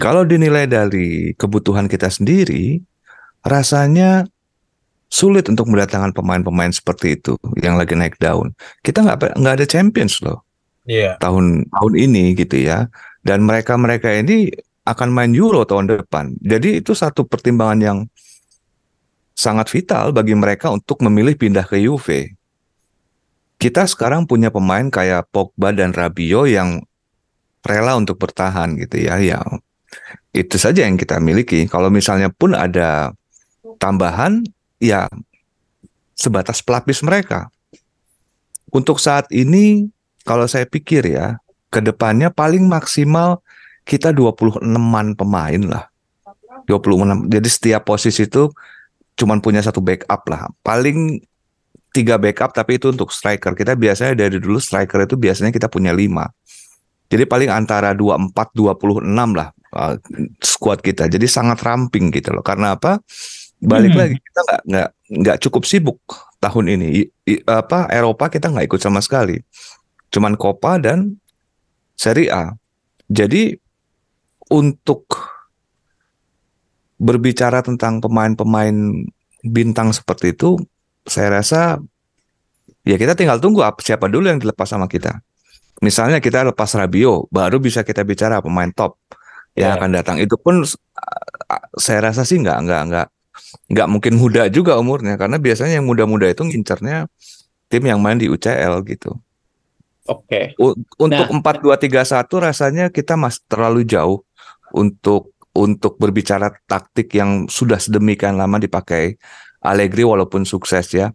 Kalau dinilai dari kebutuhan kita sendiri, rasanya sulit untuk mendatangkan pemain-pemain seperti itu yang lagi naik daun. Kita nggak nggak ada champions loh Iya. tahun tahun ini gitu ya. Dan mereka-mereka ini akan main Euro tahun depan. Jadi itu satu pertimbangan yang sangat vital bagi mereka untuk memilih pindah ke Juve. Kita sekarang punya pemain kayak Pogba dan Rabiot yang rela untuk bertahan gitu ya. Ya itu saja yang kita miliki. Kalau misalnya pun ada tambahan, ya sebatas pelapis mereka. Untuk saat ini, kalau saya pikir ya, ke depannya paling maksimal kita 26-an pemain lah. 26. Jadi setiap posisi itu cuman punya satu backup lah. Paling tiga backup tapi itu untuk striker. Kita biasanya dari dulu striker itu biasanya kita punya lima. Jadi paling antara 24 26 lah uh, squad kita. Jadi sangat ramping gitu loh. Karena apa? Balik Hmm. lagi kita nggak nggak nggak cukup sibuk tahun ini. I- i- apa Eropa kita nggak ikut sama sekali. Cuman Copa dan Serie A. Jadi untuk berbicara tentang pemain-pemain bintang seperti itu, saya rasa ya kita tinggal tunggu apa siapa dulu yang dilepas sama kita. Misalnya kita lepas Rabiot, baru bisa kita bicara pemain top yang Ya. akan datang. Itu pun saya rasa sih nggak nggak nggak nggak mungkin muda juga umurnya karena biasanya yang muda-muda itu ngincernya tim yang main di UCL gitu. Oke. U- Untuk Nah. 4-2-3-1 rasanya kita masih terlalu jauh untuk untuk berbicara taktik yang sudah sedemikian lama dipakai Allegri walaupun sukses ya.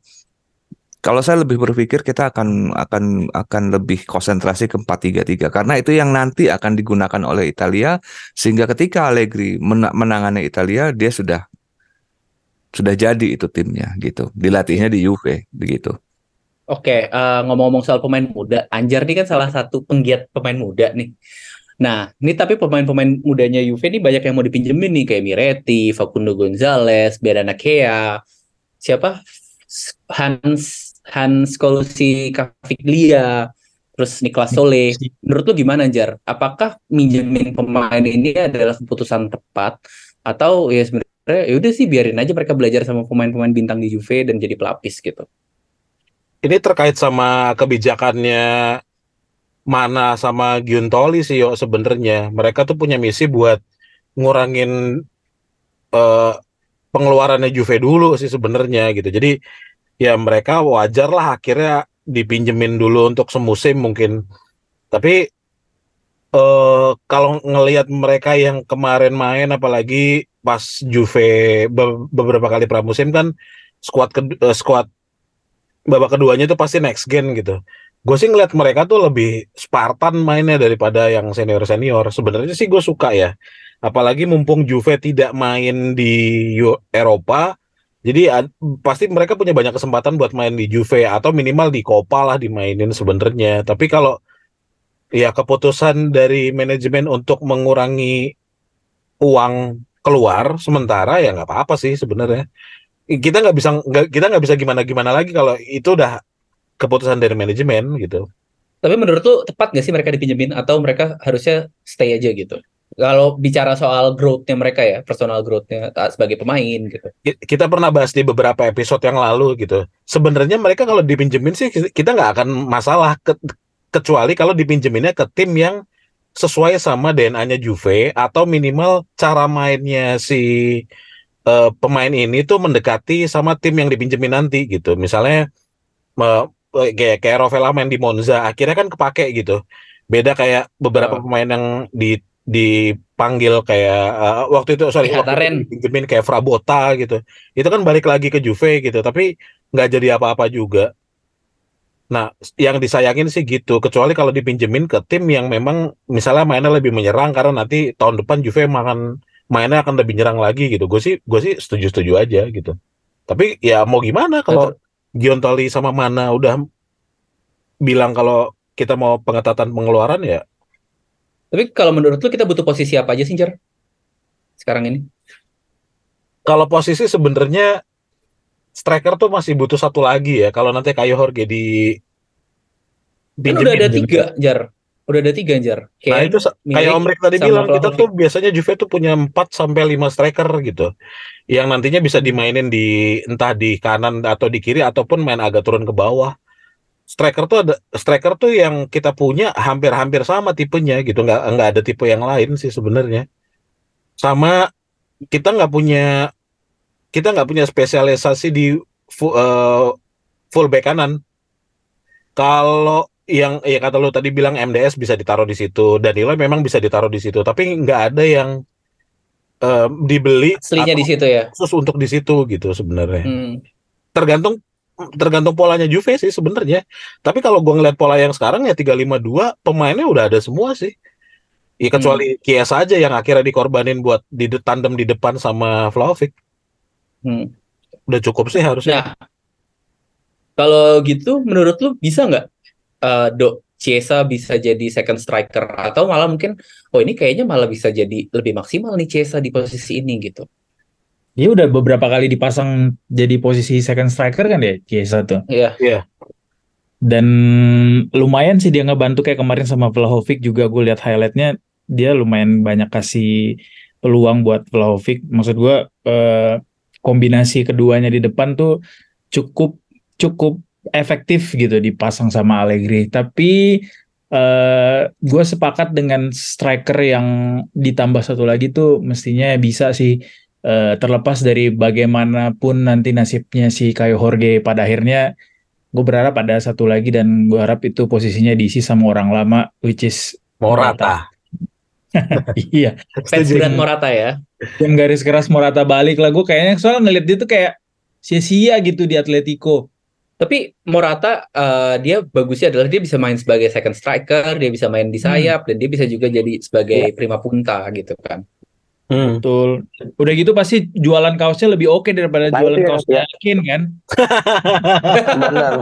Kalau saya lebih berpikir kita akan akan akan lebih konsentrasi ke 4-3-3 karena itu yang nanti akan digunakan oleh Italia sehingga ketika Allegri mena- menangani Italia dia sudah sudah jadi itu timnya gitu. Dilatihnya di Juve begitu. Oke, eh, ngomong-ngomong soal pemain muda, Anjar nih kan salah satu penggiat pemain muda nih. Nah, ini tapi pemain-pemain mudanya Juve nih banyak yang mau dipinjemin nih kayak Miretti, Facundo Gonzalez, Beranakea, siapa? Hans Hans Colucci Caviglia, terus Niklas Sole. Menurut lu gimana, Anjar? Apakah minjemin pemain ini adalah keputusan tepat atau ya sebenarnya ya udah sih biarin aja mereka belajar sama pemain-pemain bintang di Juve dan jadi pelapis gitu. Ini terkait sama kebijakannya Mana sama Giuntoli sih yo sebenarnya. Mereka tuh punya misi buat ngurangin eh, pengeluarannya Juve dulu sih sebenarnya gitu. Jadi ya mereka wajar lah akhirnya dipinjemin dulu untuk semusim mungkin. Tapi eh kalau ngelihat mereka yang kemarin main apalagi pas Juve be- beberapa kali pramusim kan skuad kedu- eh, skuad babak keduanya itu pasti next gen gitu. Gue sih ngeliat mereka tuh lebih Spartan mainnya daripada yang senior senior. Sebenarnya sih gue suka ya. Apalagi mumpung Juve tidak main di Eropa, jadi ad- pasti mereka punya banyak kesempatan buat main di Juve atau minimal di Copa lah dimainin sebenarnya. Tapi kalau ya keputusan dari manajemen untuk mengurangi uang keluar sementara ya nggak apa-apa sih sebenarnya. Kita nggak bisa kita nggak bisa gimana gimana lagi kalau itu udah keputusan dari manajemen gitu. Tapi menurut lu tepat gak sih mereka dipinjemin atau mereka harusnya stay aja gitu? Kalau bicara soal growth-nya mereka ya, personal growth-nya sebagai pemain gitu. Ki- Kita pernah bahas di beberapa episode yang lalu gitu. Sebenarnya mereka kalau dipinjemin sih kita nggak akan masalah ke- kecuali kalau dipinjeminnya ke tim yang sesuai sama DNA-nya Juve atau minimal cara mainnya si eh, pemain ini tuh mendekati sama tim yang dipinjemin nanti gitu. Misalnya me- kayak kayak Rovella main di Monza akhirnya kan kepake gitu. Beda kayak beberapa Oh. pemain yang di dipanggil kayak uh, waktu itu sorry waktu Ihataren. itu dipinjemin kayak Frabota gitu itu kan balik lagi ke Juve gitu tapi nggak jadi apa-apa juga nah yang disayangin sih gitu kecuali kalau dipinjemin ke tim yang memang misalnya mainnya lebih menyerang karena nanti tahun depan Juve makan mainnya akan lebih nyerang lagi gitu gue sih gue sih setuju-setuju aja gitu tapi ya mau gimana kalau Giontoli sama Mana udah bilang kalau kita mau pengetatan pengeluaran ya Tapi kalau menurut lu kita butuh posisi apa aja sih, Jar? Sekarang ini? kalau posisi sebenarnya striker tuh masih butuh satu lagi ya kalau nanti kayak Jorge di Kan udah ada pinjemin. tiga, Jar. Udah ada tiga, Jar. Nah itu sa- Milik kayak Om Rick tadi bilang kita Vlahovic. tuh biasanya Juve tuh punya 4 sampai 5 striker gitu. Yang nantinya bisa dimainin di entah di kanan atau di kiri ataupun main agak turun ke bawah. Striker tuh ada striker tuh yang kita punya hampir-hampir sama tipenya gitu, nggak nggak ada tipe yang lain sih sebenarnya. Sama kita nggak punya kita nggak punya spesialisasi di fu- eh, full back kanan. Kalau yang ya kata lu tadi bilang MDS bisa ditaruh di situ, Danilo memang bisa ditaruh di situ, tapi nggak ada yang eh, dibeli Aslinya di situ ya. khusus untuk di situ gitu sebenarnya. Hmm. Tergantung tergantung polanya Juve sih sebenarnya. Tapi kalau gua ngeliat pola yang sekarang ya 352 pemainnya udah ada semua sih. Ya kecuali Kiesa aja yang akhirnya dikorbanin buat di de- tandem di depan sama Vlahovic. Hmm. Udah cukup sih harusnya. Nah, kalau gitu menurut lu bisa nggak eh Dok Chiesa bisa jadi second striker atau malah mungkin oh ini kayaknya malah bisa jadi lebih maksimal nih Chiesa di posisi ini gitu. Dia udah beberapa kali dipasang jadi posisi second striker kan ya Chiesa tuh. Iya. Dan lumayan sih dia ngebantu kayak kemarin sama Vlahovic juga gue lihat highlightnya dia lumayan banyak kasih peluang buat Vlahovic. Maksud gue eh, kombinasi keduanya di depan tuh cukup cukup efektif gitu dipasang sama Allegri. Tapi eh gue sepakat dengan striker yang ditambah satu lagi tuh mestinya bisa sih eh, terlepas dari bagaimanapun nanti nasibnya si Kayo Jorge pada akhirnya gue berharap ada satu lagi dan gue harap itu posisinya diisi sama orang lama which is Morata. iya Fans berat Morata ya. yang garis keras Morata balik lah gue kayaknya soalnya ngeliat dia tuh kayak sia-sia gitu di Atletico Tapi Morata eh, dia bagusnya adalah dia bisa main sebagai second striker, dia bisa main di sayap dan dia bisa juga jadi sebagai prima punta gitu kan. Hmm. betul udah gitu pasti jualan kaosnya lebih oke daripada Nah, jualan itu ya, kaosnya ya. Akin kan Benar.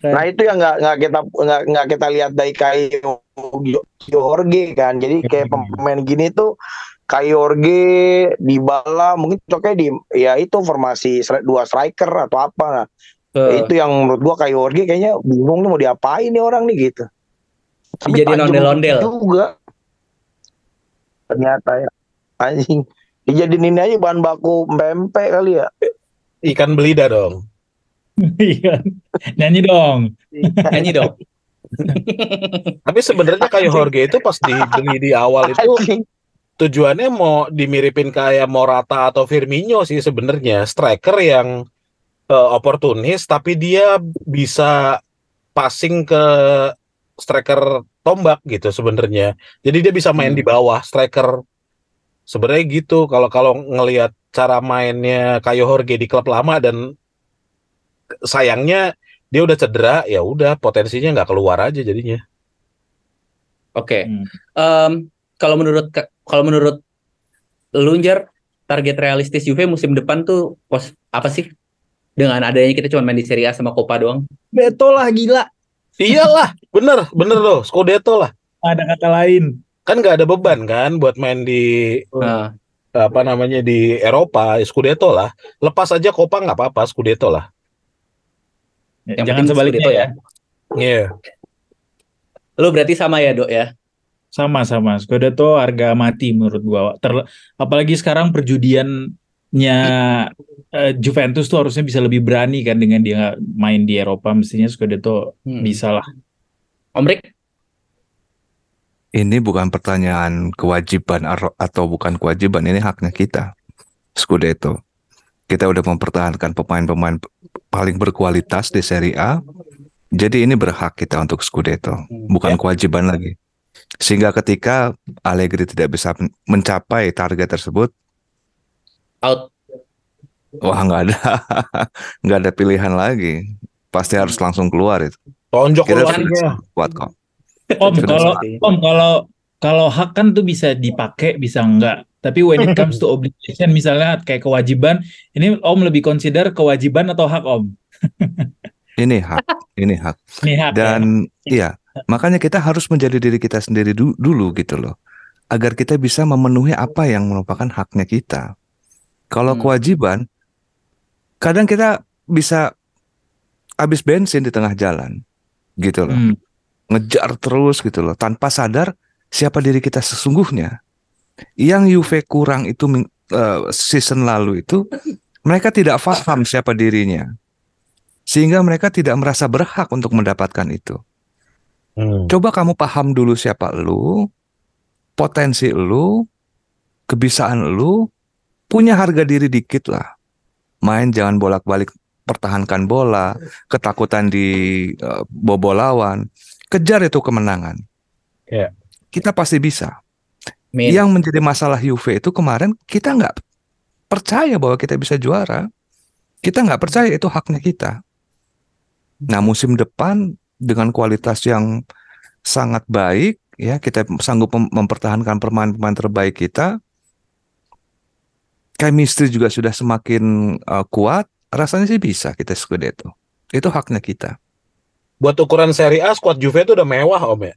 Nah itu yang nggak nggak kita nggak nggak kita lihat dari Kayo Jorge kan. Jadi kayak Hmm. pemain gini tuh Kayo Jorge, Dybala mungkin cocoknya di ya itu formasi dua striker atau apa. Nah, Eh, itu yang menurut gua Kayo Jorge kayaknya bingung nih mau diapain nih orang nih gitu. Tapi Dijadiin tajam ondel-ondel. juga. Ternyata ya anjing. Dijadiin ini aja bahan baku pempek kali ya. Ikan belida dong. Iya. nyanyi dong nyanyi dong. Tapi sebenarnya kayak Jorge itu pas dibeli di awal itu. Tujuannya mau dimiripin kayak Morata atau Firmino sih sebenarnya striker yang eh, oportunis tapi dia bisa passing ke striker tombak gitu sebenarnya. Jadi dia bisa main Hmm. di bawah striker. Sebenarnya gitu kalau kalau ngelihat cara mainnya Kayo Jorge di klub lama dan sayangnya dia udah cedera ya udah potensinya nggak keluar aja jadinya. Oke. Hmm. Em, kalau menurut kalau menurut Lunjar target realistis Juve musim depan tuh pos apa sih? Dengan adanya kita cuma main di Serie A sama Copa doang. Beto lah gila Iyalah, bener, bener loh, Scudetto lah. ada kata lain Kan nggak ada beban kan buat main di Nah, apa namanya di Eropa, Scudetto lah. Lepas aja Copa nggak apa-apa, Scudetto lah. Yang jangan sebaliknya Scudetto ya Iya. lu berarti sama ya, Dok ya? Sama-sama, Scudetto harga mati menurut gua. Terle- apalagi sekarang perjudiannya eh, Juventus tuh harusnya bisa lebih berani kan dengan dia main di Eropa. Mestinya Scudetto Hmm. bisa lah. Om Rick? Ini bukan pertanyaan kewajiban atau bukan kewajiban, ini haknya kita. Scudetto. Kita udah mempertahankan pemain-pemain paling berkualitas di Serie A. Jadi ini berhak kita untuk Scudetto, bukan kewajiban lagi. Sehingga ketika Allegri tidak bisa men- mencapai target tersebut, Out. wah nggak ada nggak ada pilihan lagi. Pasti harus langsung keluar itu. Tonjok lakinya. kuat kok. Om kalau. Om kalau kalau hak kan tuh bisa dipakai bisa enggak. Tapi when it comes to obligation misalnya kayak kewajiban, ini Om lebih consider kewajiban atau hak Om? Ini hak, ini hak. Ini hak ya. Dan iya, makanya kita harus menjadi diri kita sendiri du- dulu gitu loh. Agar kita bisa memenuhi apa yang merupakan haknya kita. Kalau Hmm. kewajiban, kadang kita bisa habis bensin di tengah jalan, gitu loh. Hmm. Ngejar terus gitu loh, tanpa sadar siapa diri kita sesungguhnya. Yang Juve kurang itu eh, season lalu itu, mereka tidak paham siapa dirinya. Sehingga mereka tidak merasa berhak untuk mendapatkan itu. Hmm. Coba kamu paham dulu siapa lu, potensi lu, kebisaan lu, punya harga diri dikit lah. Main jangan bolak-balik pertahankan bola, ketakutan di eh, bobol lawan, kejar itu kemenangan. Ya. Kita pasti bisa. Min. Yang menjadi masalah Juve itu kemarin kita nggak percaya bahwa kita bisa juara. Kita nggak percaya itu haknya kita. Nah musim depan dengan kualitas yang sangat baik, ya kita sanggup mem- mempertahankan pemain-pemain terbaik kita. Chemistry juga sudah semakin uh, kuat. Rasanya sih bisa kita Scudetto. Itu haknya kita. Buat ukuran Serie A, squad Juve itu udah mewah Om ya.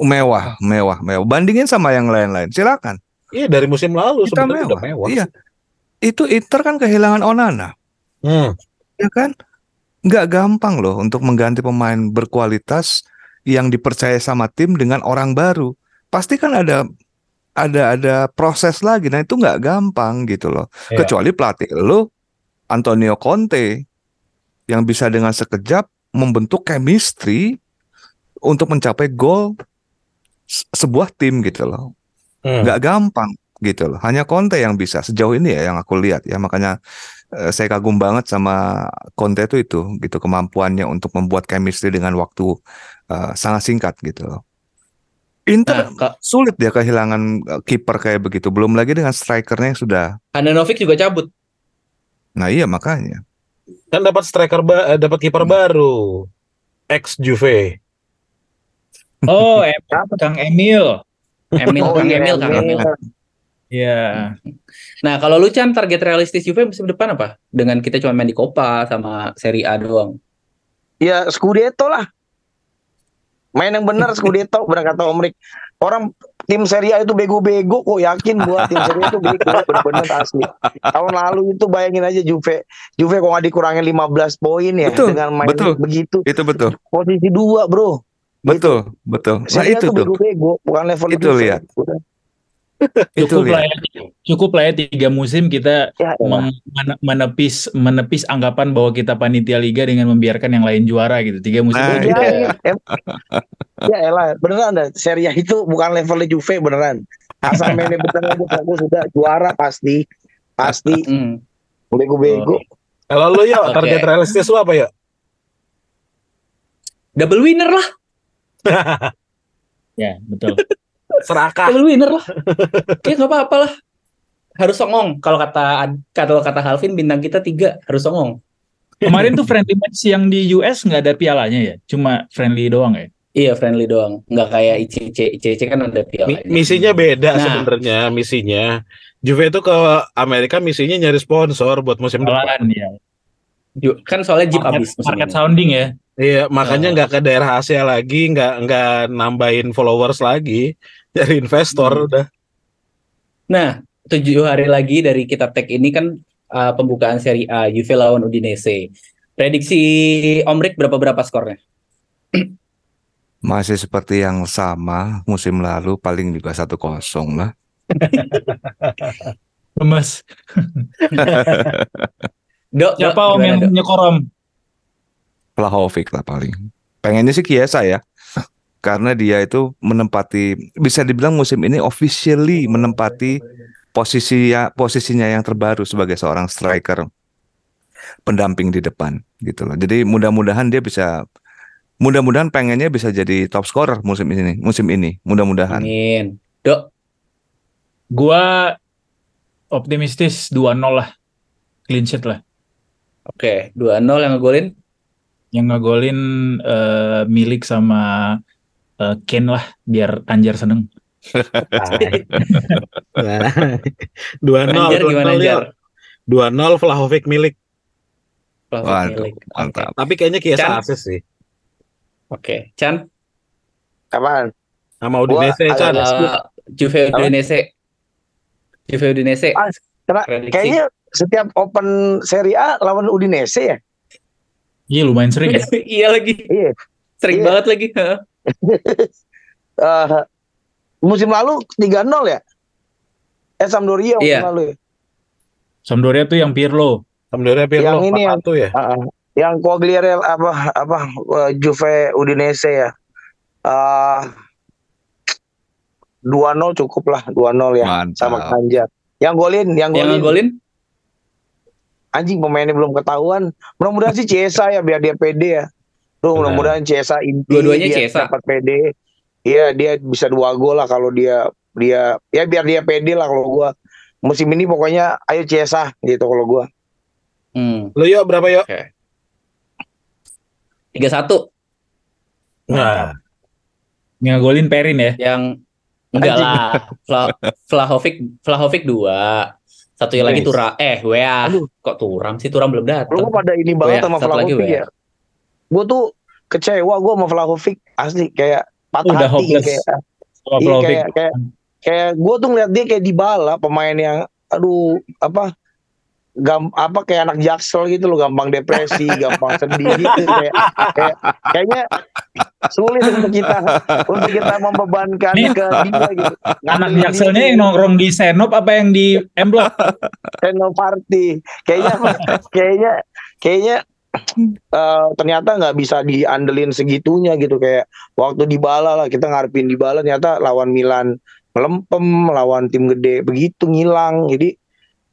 Mewah, mewah, mewah. Bandingin sama yang lain-lain. Silakan. Iya dari musim lalu Kita sebenarnya udah mewah. mewah. Iya. Itu Inter kan kehilangan Onana. Hmm. ya kan nggak gampang loh untuk mengganti pemain berkualitas yang dipercaya sama tim dengan orang baru pasti kan ada ada ada proses lagi nah itu nggak gampang gitu loh Iya. kecuali pelatih lo Antonio Conte yang bisa dengan sekejap membentuk chemistry untuk mencapai gol se- sebuah tim gitu loh Hmm. nggak gampang gitu loh. Hanya Conte yang bisa sejauh ini ya yang aku lihat ya makanya saya kagum banget sama Conte itu itu gitu kemampuannya untuk membuat chemistry dengan waktu eh, sangat singkat gitu loh. Inter Nah, Kak sulit dia kehilangan eh, kiper kayak begitu. Belum lagi dengan strikernya yang sudah. Handanovic juga cabut. Nah iya makanya. Kan dapat striker ba eh, dapat kiper Hmm. baru. Ex Juve. Oh, em Kang Emil. Emil, Oh, Kang iya, Emil, Kang Emil. Emil. Ya. Nah, kalau lu Chan target realistis Juve musim depan apa? Dengan kita cuma main di Copa sama Serie A doang. Ya Scudetto lah. Main yang benar Scudetto berangkat Omrik. Orang tim Serie A itu bego-bego kok yakin gua tim Serie A itu bego bener-bener asli. Tahun lalu itu bayangin aja Juve. Juve kok nggak dikurangin 15 poin ya Betul, dengan main betul. begitu. Itu betul. Posisi dua bro. Betul, betul. Nah Serie A itu tuh bego-bego bukan level Itu lihat. Udah. Cukup lah ya, cukup lah ya tiga musim kita Ya, mene- menepis menepis anggapan bahwa kita panitia liga dengan membiarkan yang lain juara gitu. Tiga musim itu Ya, ya, ya elah, beneran dah. Serie A itu bukan levelnya Juve beneran. Asal mainnya bener aja bagus sudah juara pasti. Pasti Hmm. bego-bego. Kalau lu ya Oke. target realistis lu apa ya? Double winner lah, ya betul. Serakah. double winner lah. Ya nggak apa-apa lah. Harus songong. Kalau kata kalau kata Halvin bintang kita tiga harus songong. Kemarin tuh friendly match yang di US nggak ada pialanya ya, cuma friendly doang ya. Iya friendly doang, nggak kayak ICC. ICC kan ada Mi- pialanya. misinya beda Nah. sebenarnya misinya. Juve itu ke Amerika misinya nyari sponsor buat musim depan. Malahan ya. Kan soalnya Jeep Market, habis musim market sounding ya. Iya, makanya Oh. nggak ke daerah Asia lagi, nggak nggak nambahin followers lagi, dari investor Hmm. udah. Nah, tujuh hari lagi dari kita tag ini kan uh, pembukaan Serie A Juve lawan Udinese. Prediksi Omrik berapa berapa skornya? Masih seperti yang sama musim lalu paling juga satu kosong lah. Lemes. Dok, Siapa Dok, om yang Dok? nyekorom? Vlahovic lah paling. Pengennya sih Kiesa ya. Karena dia itu menempati bisa dibilang musim ini officially menempati posisi posisinya yang terbaru sebagai seorang striker pendamping di depan gitu loh. Jadi mudah-mudahan dia bisa Mudah-mudahan pengennya bisa jadi top scorer musim ini, musim ini. Mudah-mudahan. Amin. Dok, Gua optimistis 2-0 lah. Clean sheet lah. oke, 2-0 yang ngegolin. Yang ngegolin eh, milik sama eh, Kane lah biar Anjar seneng. Dua nol, Anjar dua gimana nol Anjar? Dua nol Vlahovic milik. Vlahovic Waduh, milik. Mantap. Tapi kayaknya Kiesa asis sih. Oke, Chan, Apaan? Sama Udinese Gua Chan. eh, Juve? Udinese. Juve Udinese. Ah, kayaknya setiap open Serie A lawan Udinese ya. Iya lumayan sering. iya lagi. Iya. Sering Iya. banget lagi. Eh, musim lalu 3-0 ya? Eh Sampdoria musim Iya. lalu ya. Sampdoria tuh yang Pirlo. Sampdoria Pirlo Yang ini yang- 4-1 ya. Ah, ah. yang Quagliarella apa apa eh, Juve Udinese ya. Eh 2-0 cukup lah 2-0 ya Mantap. sama Kanjar. Yang golin, yang Yang golin. Anjing pemainnya belum ketahuan. Mudah-mudahan sih Ciesa ya biar dia pede ya. Tuh mudah-mudahan Ciesa inti Dua-duanya dia Chiesa. dapat pede. Iya, dia bisa dua gol lah kalau dia dia ya biar dia pede lah kalau gua. Musim ini pokoknya ayo Ciesa gitu kalau gua. hmm, Lu yuk berapa yuk? 3-1 Nah, Yang ngegolin Perin ya. yang enggak Anjing. lah. Vla, Vlahovic Vlahovic 2. Satunya lagi Nice. Turam. Eh, WA. Aduh. Kok Turam sih? Turam belum Lu datang. kok pada ini banget Wea, sama satu lagi Vlahovic Wea. ya. Gua tuh kecewa gua sama Vlahovic asli kayak patah Udah hati hopeless. kayak Iya Vlahovic. kayak kayak kayak gue tuh ngeliat dia kayak Dybala pemain yang aduh apa gam apa kayak anak jaksel gitu loh gampang depresi gampang sedih gitu kayak kayak kayaknya sulit untuk kita untuk kita membebankan Nih, ke dia gitu Anak jakselnya yang nongkrong di Senop apa yang di M Block? Senoparty kayaknya kayaknya kayaknya eh, ternyata nggak bisa diandelin segitunya gitu kayak waktu di bala lah kita ngarepin di bala ternyata lawan Milan melempem lawan tim gede begitu ngilang jadi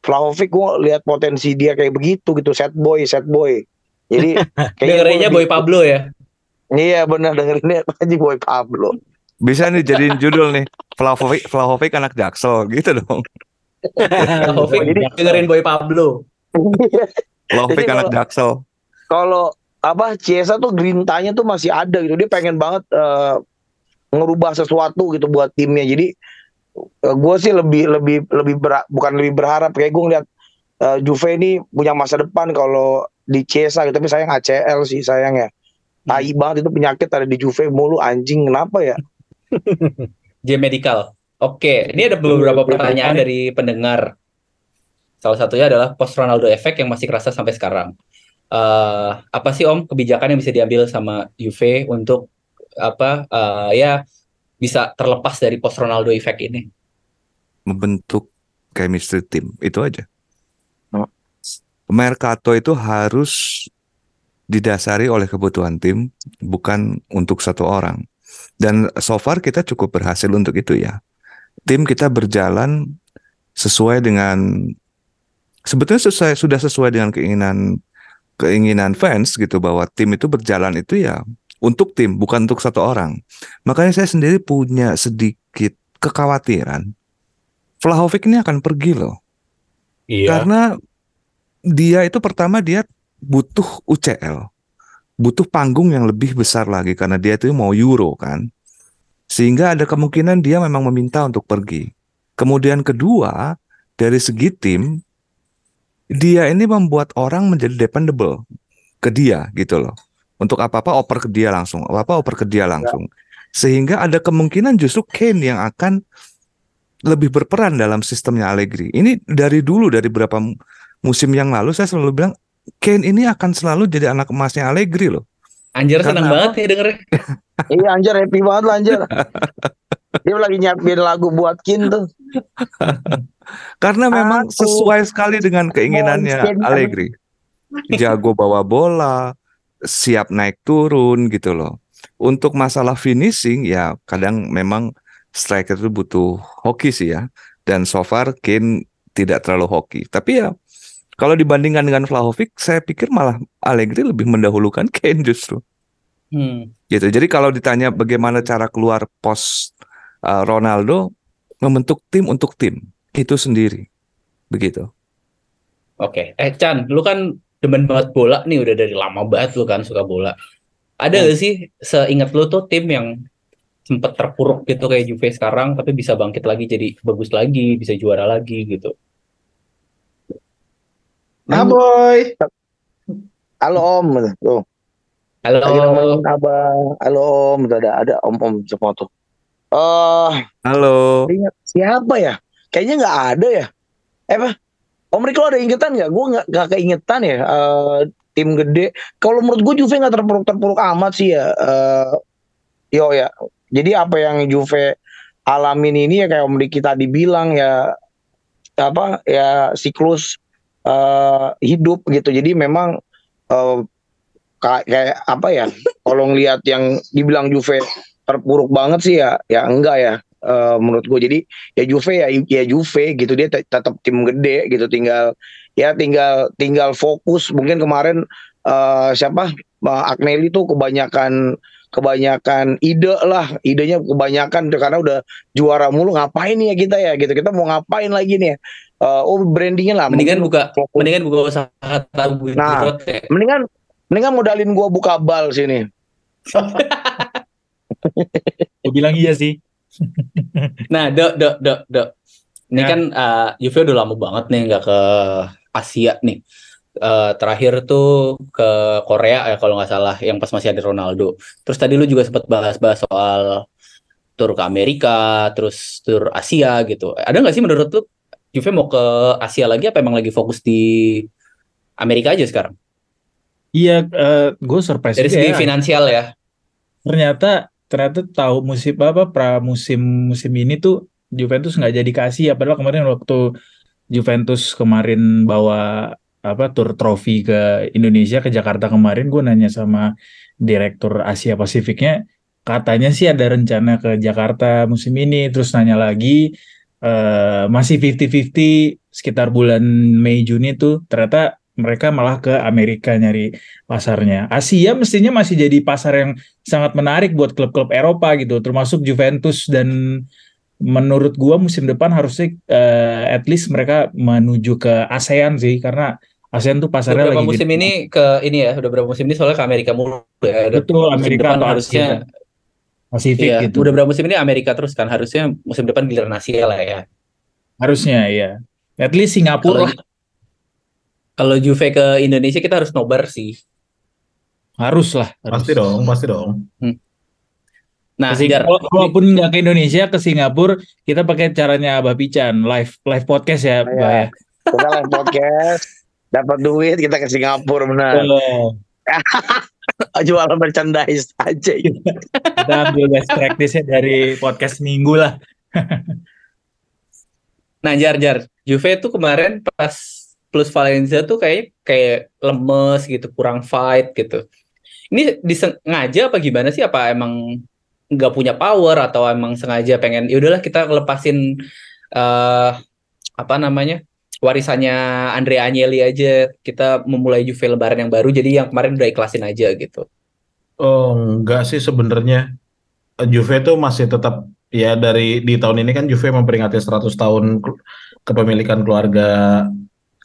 Vlahovic gua lihat potensi dia kayak begitu gitu set boy set boy jadi Dengerinnya Boy Pablo ya. iya benar dengerinnya aja boy Pablo Bisa nih jadiin judul nih. Vlahovic, Vlahovic anak Jaksel gitu dong. Vlahovic Jadi- dengerin Boy Pablo. Vlahovic Jadi anak Jaksel. Kalau apa Ciesa tuh grintanya tuh masih ada gitu. Dia pengen banget eh, ngerubah sesuatu gitu buat timnya. Jadi gue sih lebih lebih lebih ber- bukan lebih berharap. Kayak gue ngeliat eh, Juve ini punya masa depan kalau di Ciesa gitu. Tapi sayang ACL sih sayang ya. Tai banget itu penyakit ada di Juve mulu anjing. Kenapa ya? J Medical. Oke, ini ada beberapa pertanyaan dari pendengar. Salah satunya adalah post Ronaldo effect yang masih kerasa sampai sekarang. Eh, apa sih Om kebijakan yang bisa diambil sama Juve untuk apa eh, ya bisa terlepas dari post Ronaldo effect ini? Membentuk chemistry team. Itu aja. Oh. Mercato itu harus didasari oleh kebutuhan tim, bukan untuk satu orang. Dan so far kita cukup berhasil untuk itu ya. Tim kita berjalan sesuai dengan sebetulnya sesuai, sudah sesuai dengan keinginan keinginan fans gitu bahwa tim itu berjalan itu ya untuk tim bukan untuk satu orang. Makanya saya sendiri punya sedikit kekhawatiran Vlahovic ini akan pergi loh. iya. Karena dia itu pertama dia butuh UCL. Butuh panggung yang lebih besar lagi karena dia itu mau Euro kan. Sehingga ada kemungkinan dia memang meminta untuk pergi. Kemudian kedua, dari segi tim dia ini membuat orang menjadi dependable ke dia gitu loh. Untuk apa-apa oper ke dia langsung, apa-apa oper ke dia langsung. Sehingga ada kemungkinan justru Kane yang akan lebih berperan dalam sistemnya Allegri. Ini dari dulu dari beberapa mu- musim yang lalu saya selalu bilang Kane ini akan selalu jadi anak emasnya Allegri loh. Anjir Karena seneng apa? banget nih dengernya. iya anjir happy banget lah anjir dia lagi nyiapin lagu buat Kin tuh Karena memang Aku sesuai sekali dengan keinginannya Allegri. Jago bawa bola, siap naik turun gitu loh. Untuk masalah finishing ya kadang memang striker itu butuh hoki sih ya. Dan so far Kane tidak terlalu hoki. Tapi ya kalau dibandingkan dengan Vlahovic, saya pikir malah Allegri lebih mendahulukan Kane justru. Hmm. gitu. Jadi kalau ditanya bagaimana cara keluar pos uh, Ronaldo membentuk tim untuk tim itu sendiri. Begitu. Oke. Eh Chan, lu kan demen banget bola nih udah dari lama banget lu kan suka bola. Ada Hmm. gak sih seingat lu tuh tim yang sempet terpuruk gitu kayak Juve sekarang tapi bisa bangkit lagi jadi bagus lagi, bisa juara lagi gitu. Ah, boy. Halo Om, tuh. Halo. Abang. Halo Om, tuh ada ada Om Om semua tuh. Eh, Halo. ingat siapa ya? Kayaknya nggak ada ya. Eh apa? Om Riko ada ingetan nggak? Gue nggak nggak keingetan ya. eh, tim gede. Kalau menurut gue Juve nggak terpuruk terpuruk amat sih ya. Eh, yo ya. Jadi apa yang Juve alamin ini ya kayak Om Riki tadi bilang ya apa ya siklus eh, hidup gitu. Jadi memang ka- kayak apa ya? Kalau ngelihat yang dibilang Juve terpuruk banget sih ya, ya enggak ya. Eh, menurut gue jadi ya Juve ya ya Juve gitu. Dia te- tetap tim gede gitu. Tinggal ya tinggal tinggal fokus. Mungkin kemarin eh, siapa? Eh, Agnelli tuh kebanyakan kebanyakan ide lah. Idenya kebanyakan karena udah juara mulu. Ngapain ya kita ya? Gitu. Kita mau ngapain lagi nih ya? Eh, oh brandingnya lah. Mendingan buka fokus. mendingan buka usaha tabu Nah. ya. mendingan mendingan modalin gua buka bal sini. Gue bilang iya sih. Nah, dok, dok, dok, dok. Ini Ya. kan uh, Juve udah lama banget nih nggak ke Asia nih. Eh, terakhir tuh ke Korea ya kalau nggak salah, yang pas masih ada Ronaldo. Terus tadi lu juga sempat bahas-bahas soal tur ke Amerika, terus tur Asia gitu. Ada nggak sih menurut lu Juve mau ke Asia lagi apa emang lagi fokus di Amerika aja sekarang? Iya, gue surprise Dari segi ya. finansial ya. ternyata ternyata tahu musim apa pra musim musim ini tuh Juventus nggak jadi kasih. Ya padahal kemarin waktu Juventus kemarin bawa apa tur trofi ke Indonesia ke Jakarta kemarin gue nanya sama direktur Asia Pasifiknya katanya sih ada rencana ke Jakarta musim ini. Terus nanya lagi eh, masih 50-50 sekitar bulan Mei Juni tuh. Ternyata mereka malah ke Amerika nyari pasarnya. Asia mestinya masih jadi pasar yang sangat menarik buat klub-klub Eropa gitu, termasuk Juventus dan menurut gua musim depan harusnya eh, at least mereka menuju ke ASEAN sih karena ASEAN tuh pasarnya Beberapa lagi musim ini ke ini ya, udah berapa musim ini soalnya ke Amerika mulu ya. Udah betul Amerika atau harusnya Pasifik Iya, gitu. udah berapa musim ini Amerika terus kan harusnya musim depan giliran Asia lah ya. Harusnya ya. At least Singapura Kalau lah. Kalau Juve ke Indonesia kita harus nobar sih. harus lah. harus. Pasti dong, pasti dong. Nah, Ke walaupun nggak ke Indonesia ke Singapura kita pakai caranya Abah Pican live live podcast ya, Iya. Bah ya. kita live podcast dapat duit kita ke Singapura benar Oh, jualan merchandise aja gitu. kita ambil best practice-nya dari podcast minggu lah. nah Jar, Jar, Juve tuh kemarin pas plus Valencia tuh kayak kayak lemes gitu, kurang fight gitu. Ini disengaja apa gimana sih? Apa emang nggak punya power atau emang sengaja pengen ya udahlah kita lepasin eh apa namanya warisannya Andrea Agnelli aja kita memulai Juve lebaran yang baru jadi yang kemarin udah ikhlasin aja gitu. Oh, enggak sih sebenarnya. Juve tuh masih tetap ya dari di tahun ini kan Juve memperingati 100 tahun kepemilikan keluarga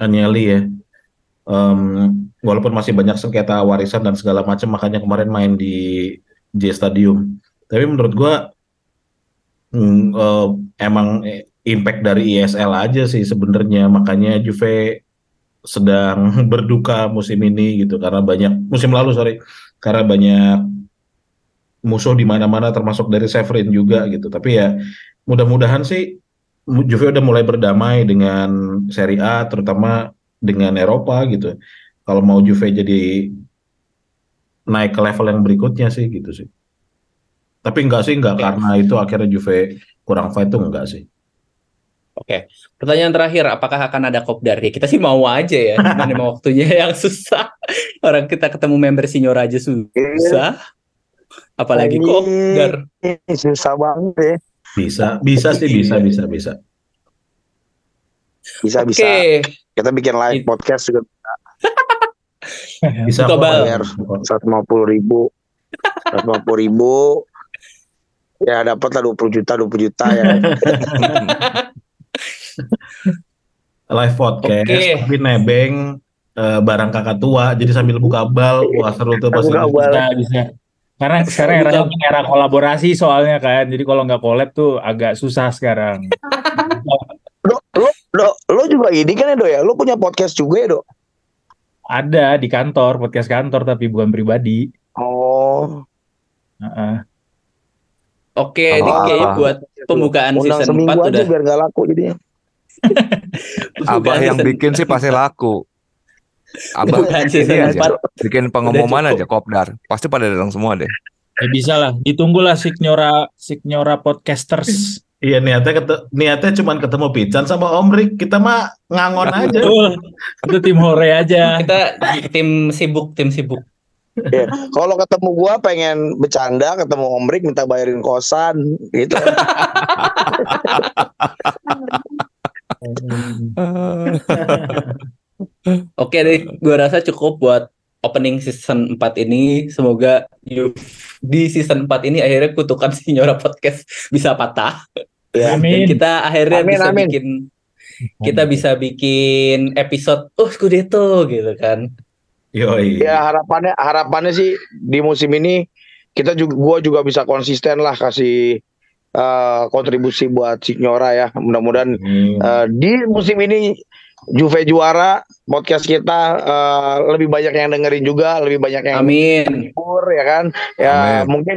Agnelli ya. Em, walaupun masih banyak sengketa warisan dan segala macam makanya kemarin main di J Stadium. Tapi menurut gua mm, eh, emang impact dari ISL aja sih sebenarnya makanya Juve sedang berduka musim ini gitu karena banyak musim lalu sorry karena banyak musuh di mana-mana termasuk dari Severin juga gitu. Tapi ya mudah-mudahan sih Juve udah mulai berdamai dengan Serie A terutama dengan Eropa gitu. Kalau mau Juve jadi naik ke level yang berikutnya sih gitu sih. Tapi enggak sih enggak Oke. karena itu akhirnya Juve kurang fight tuh enggak sih. Oke, pertanyaan terakhir, apakah akan ada kopdar? Ya kita sih mau aja ya, cuman emang waktunya yang susah. Orang kita ketemu member senior aja susah, apalagi Ini kopdar. susah banget ya Bisa, bisa sih bisa bisa bisa. bisa bisa kita bikin live It- podcast juga Bisa Buka bal. bayar satu lima puluh ribu 150 ribu ya dapat lah 20 juta 20 juta ya live podcast Oke. tapi nebeng eh, barang kakak tua jadi sambil buka bal wah seru tuh pas Buka itu. bal. Bisa, bisa. Karena sekarang kan era kolaborasi soalnya kan. Jadi kalau nggak collab tuh agak susah sekarang. lo lo lo lo juga ini kan ya do ya lo punya podcast juga ya do Ada di kantor, podcast kantor tapi bukan pribadi. oh Heeh. Oke, ini Oh. kayaknya buat pembukaan undang season seminggu 4 aja udah biar gak laku jadinya Abah yang bikin sih pasti laku. Abah pembukaan ini aja, 4 bikin pengumuman aja kopdar, pasti pada datang semua deh. Ya bisa lah. Ditunggulah Signora Signora Podcasters. iya niatnya kete- niatnya cuman ketemu Pican sama Om Rick kita mah ngangon aja Betul. Itu tim hore aja. kita tim sibuk, tim sibuk. Ya, kalau ketemu gua pengen bercanda ketemu Om Rick minta bayarin kosan gitu Oke deh, gua rasa cukup buat opening season 4 ini. Semoga you- di season 4 ini akhirnya kutukan Signora Podcast bisa patah. ya Dan Amin. kita akhirnya Amin, bisa amin. bikin kita bisa bikin episode oh Scudetto gitu kan. yoi ya harapannya harapannya sih di musim ini kita juga gua juga bisa konsisten lah kasih eh, kontribusi buat Signora ya mudah-mudahan Hmm. eh, di musim ini Juve juara podcast kita eh, lebih banyak yang dengerin juga lebih banyak yang Amin. menghibur ya kan ya Amin. mungkin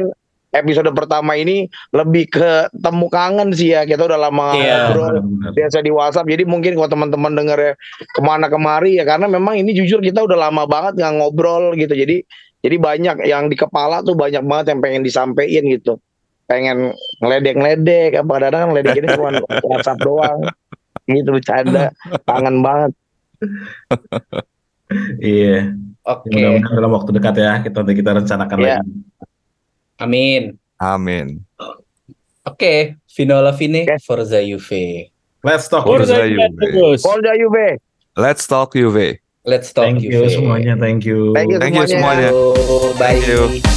episode pertama ini lebih ke temu kangen sih ya kita udah lama ngobrol Benar-benar. biasa di WhatsApp jadi mungkin kalau teman-teman denger ya ke mana kemari ya karena memang ini jujur kita udah lama banget nggak ngobrol gitu jadi jadi banyak yang di kepala tuh banyak banget yang pengen disampaikan gitu pengen ngeledek-ngeledek apa kadang ngeledek ini cuma WhatsApp doang gitu bercanda kangen banget iya Oke. mudah-mudahan dalam waktu dekat ya kita nanti kita rencanakan Iya. lagi Amin. Amin. Oke, Vinola Fine Oke. Forza Juve. let's talk Forza Forza Juve. Juventus. Polda Juve Let's talk Juve. Let's talk thank you Juve. semuanya thank you Thank you Thank you semuanya. semuanya. Oh, bye. Thank you.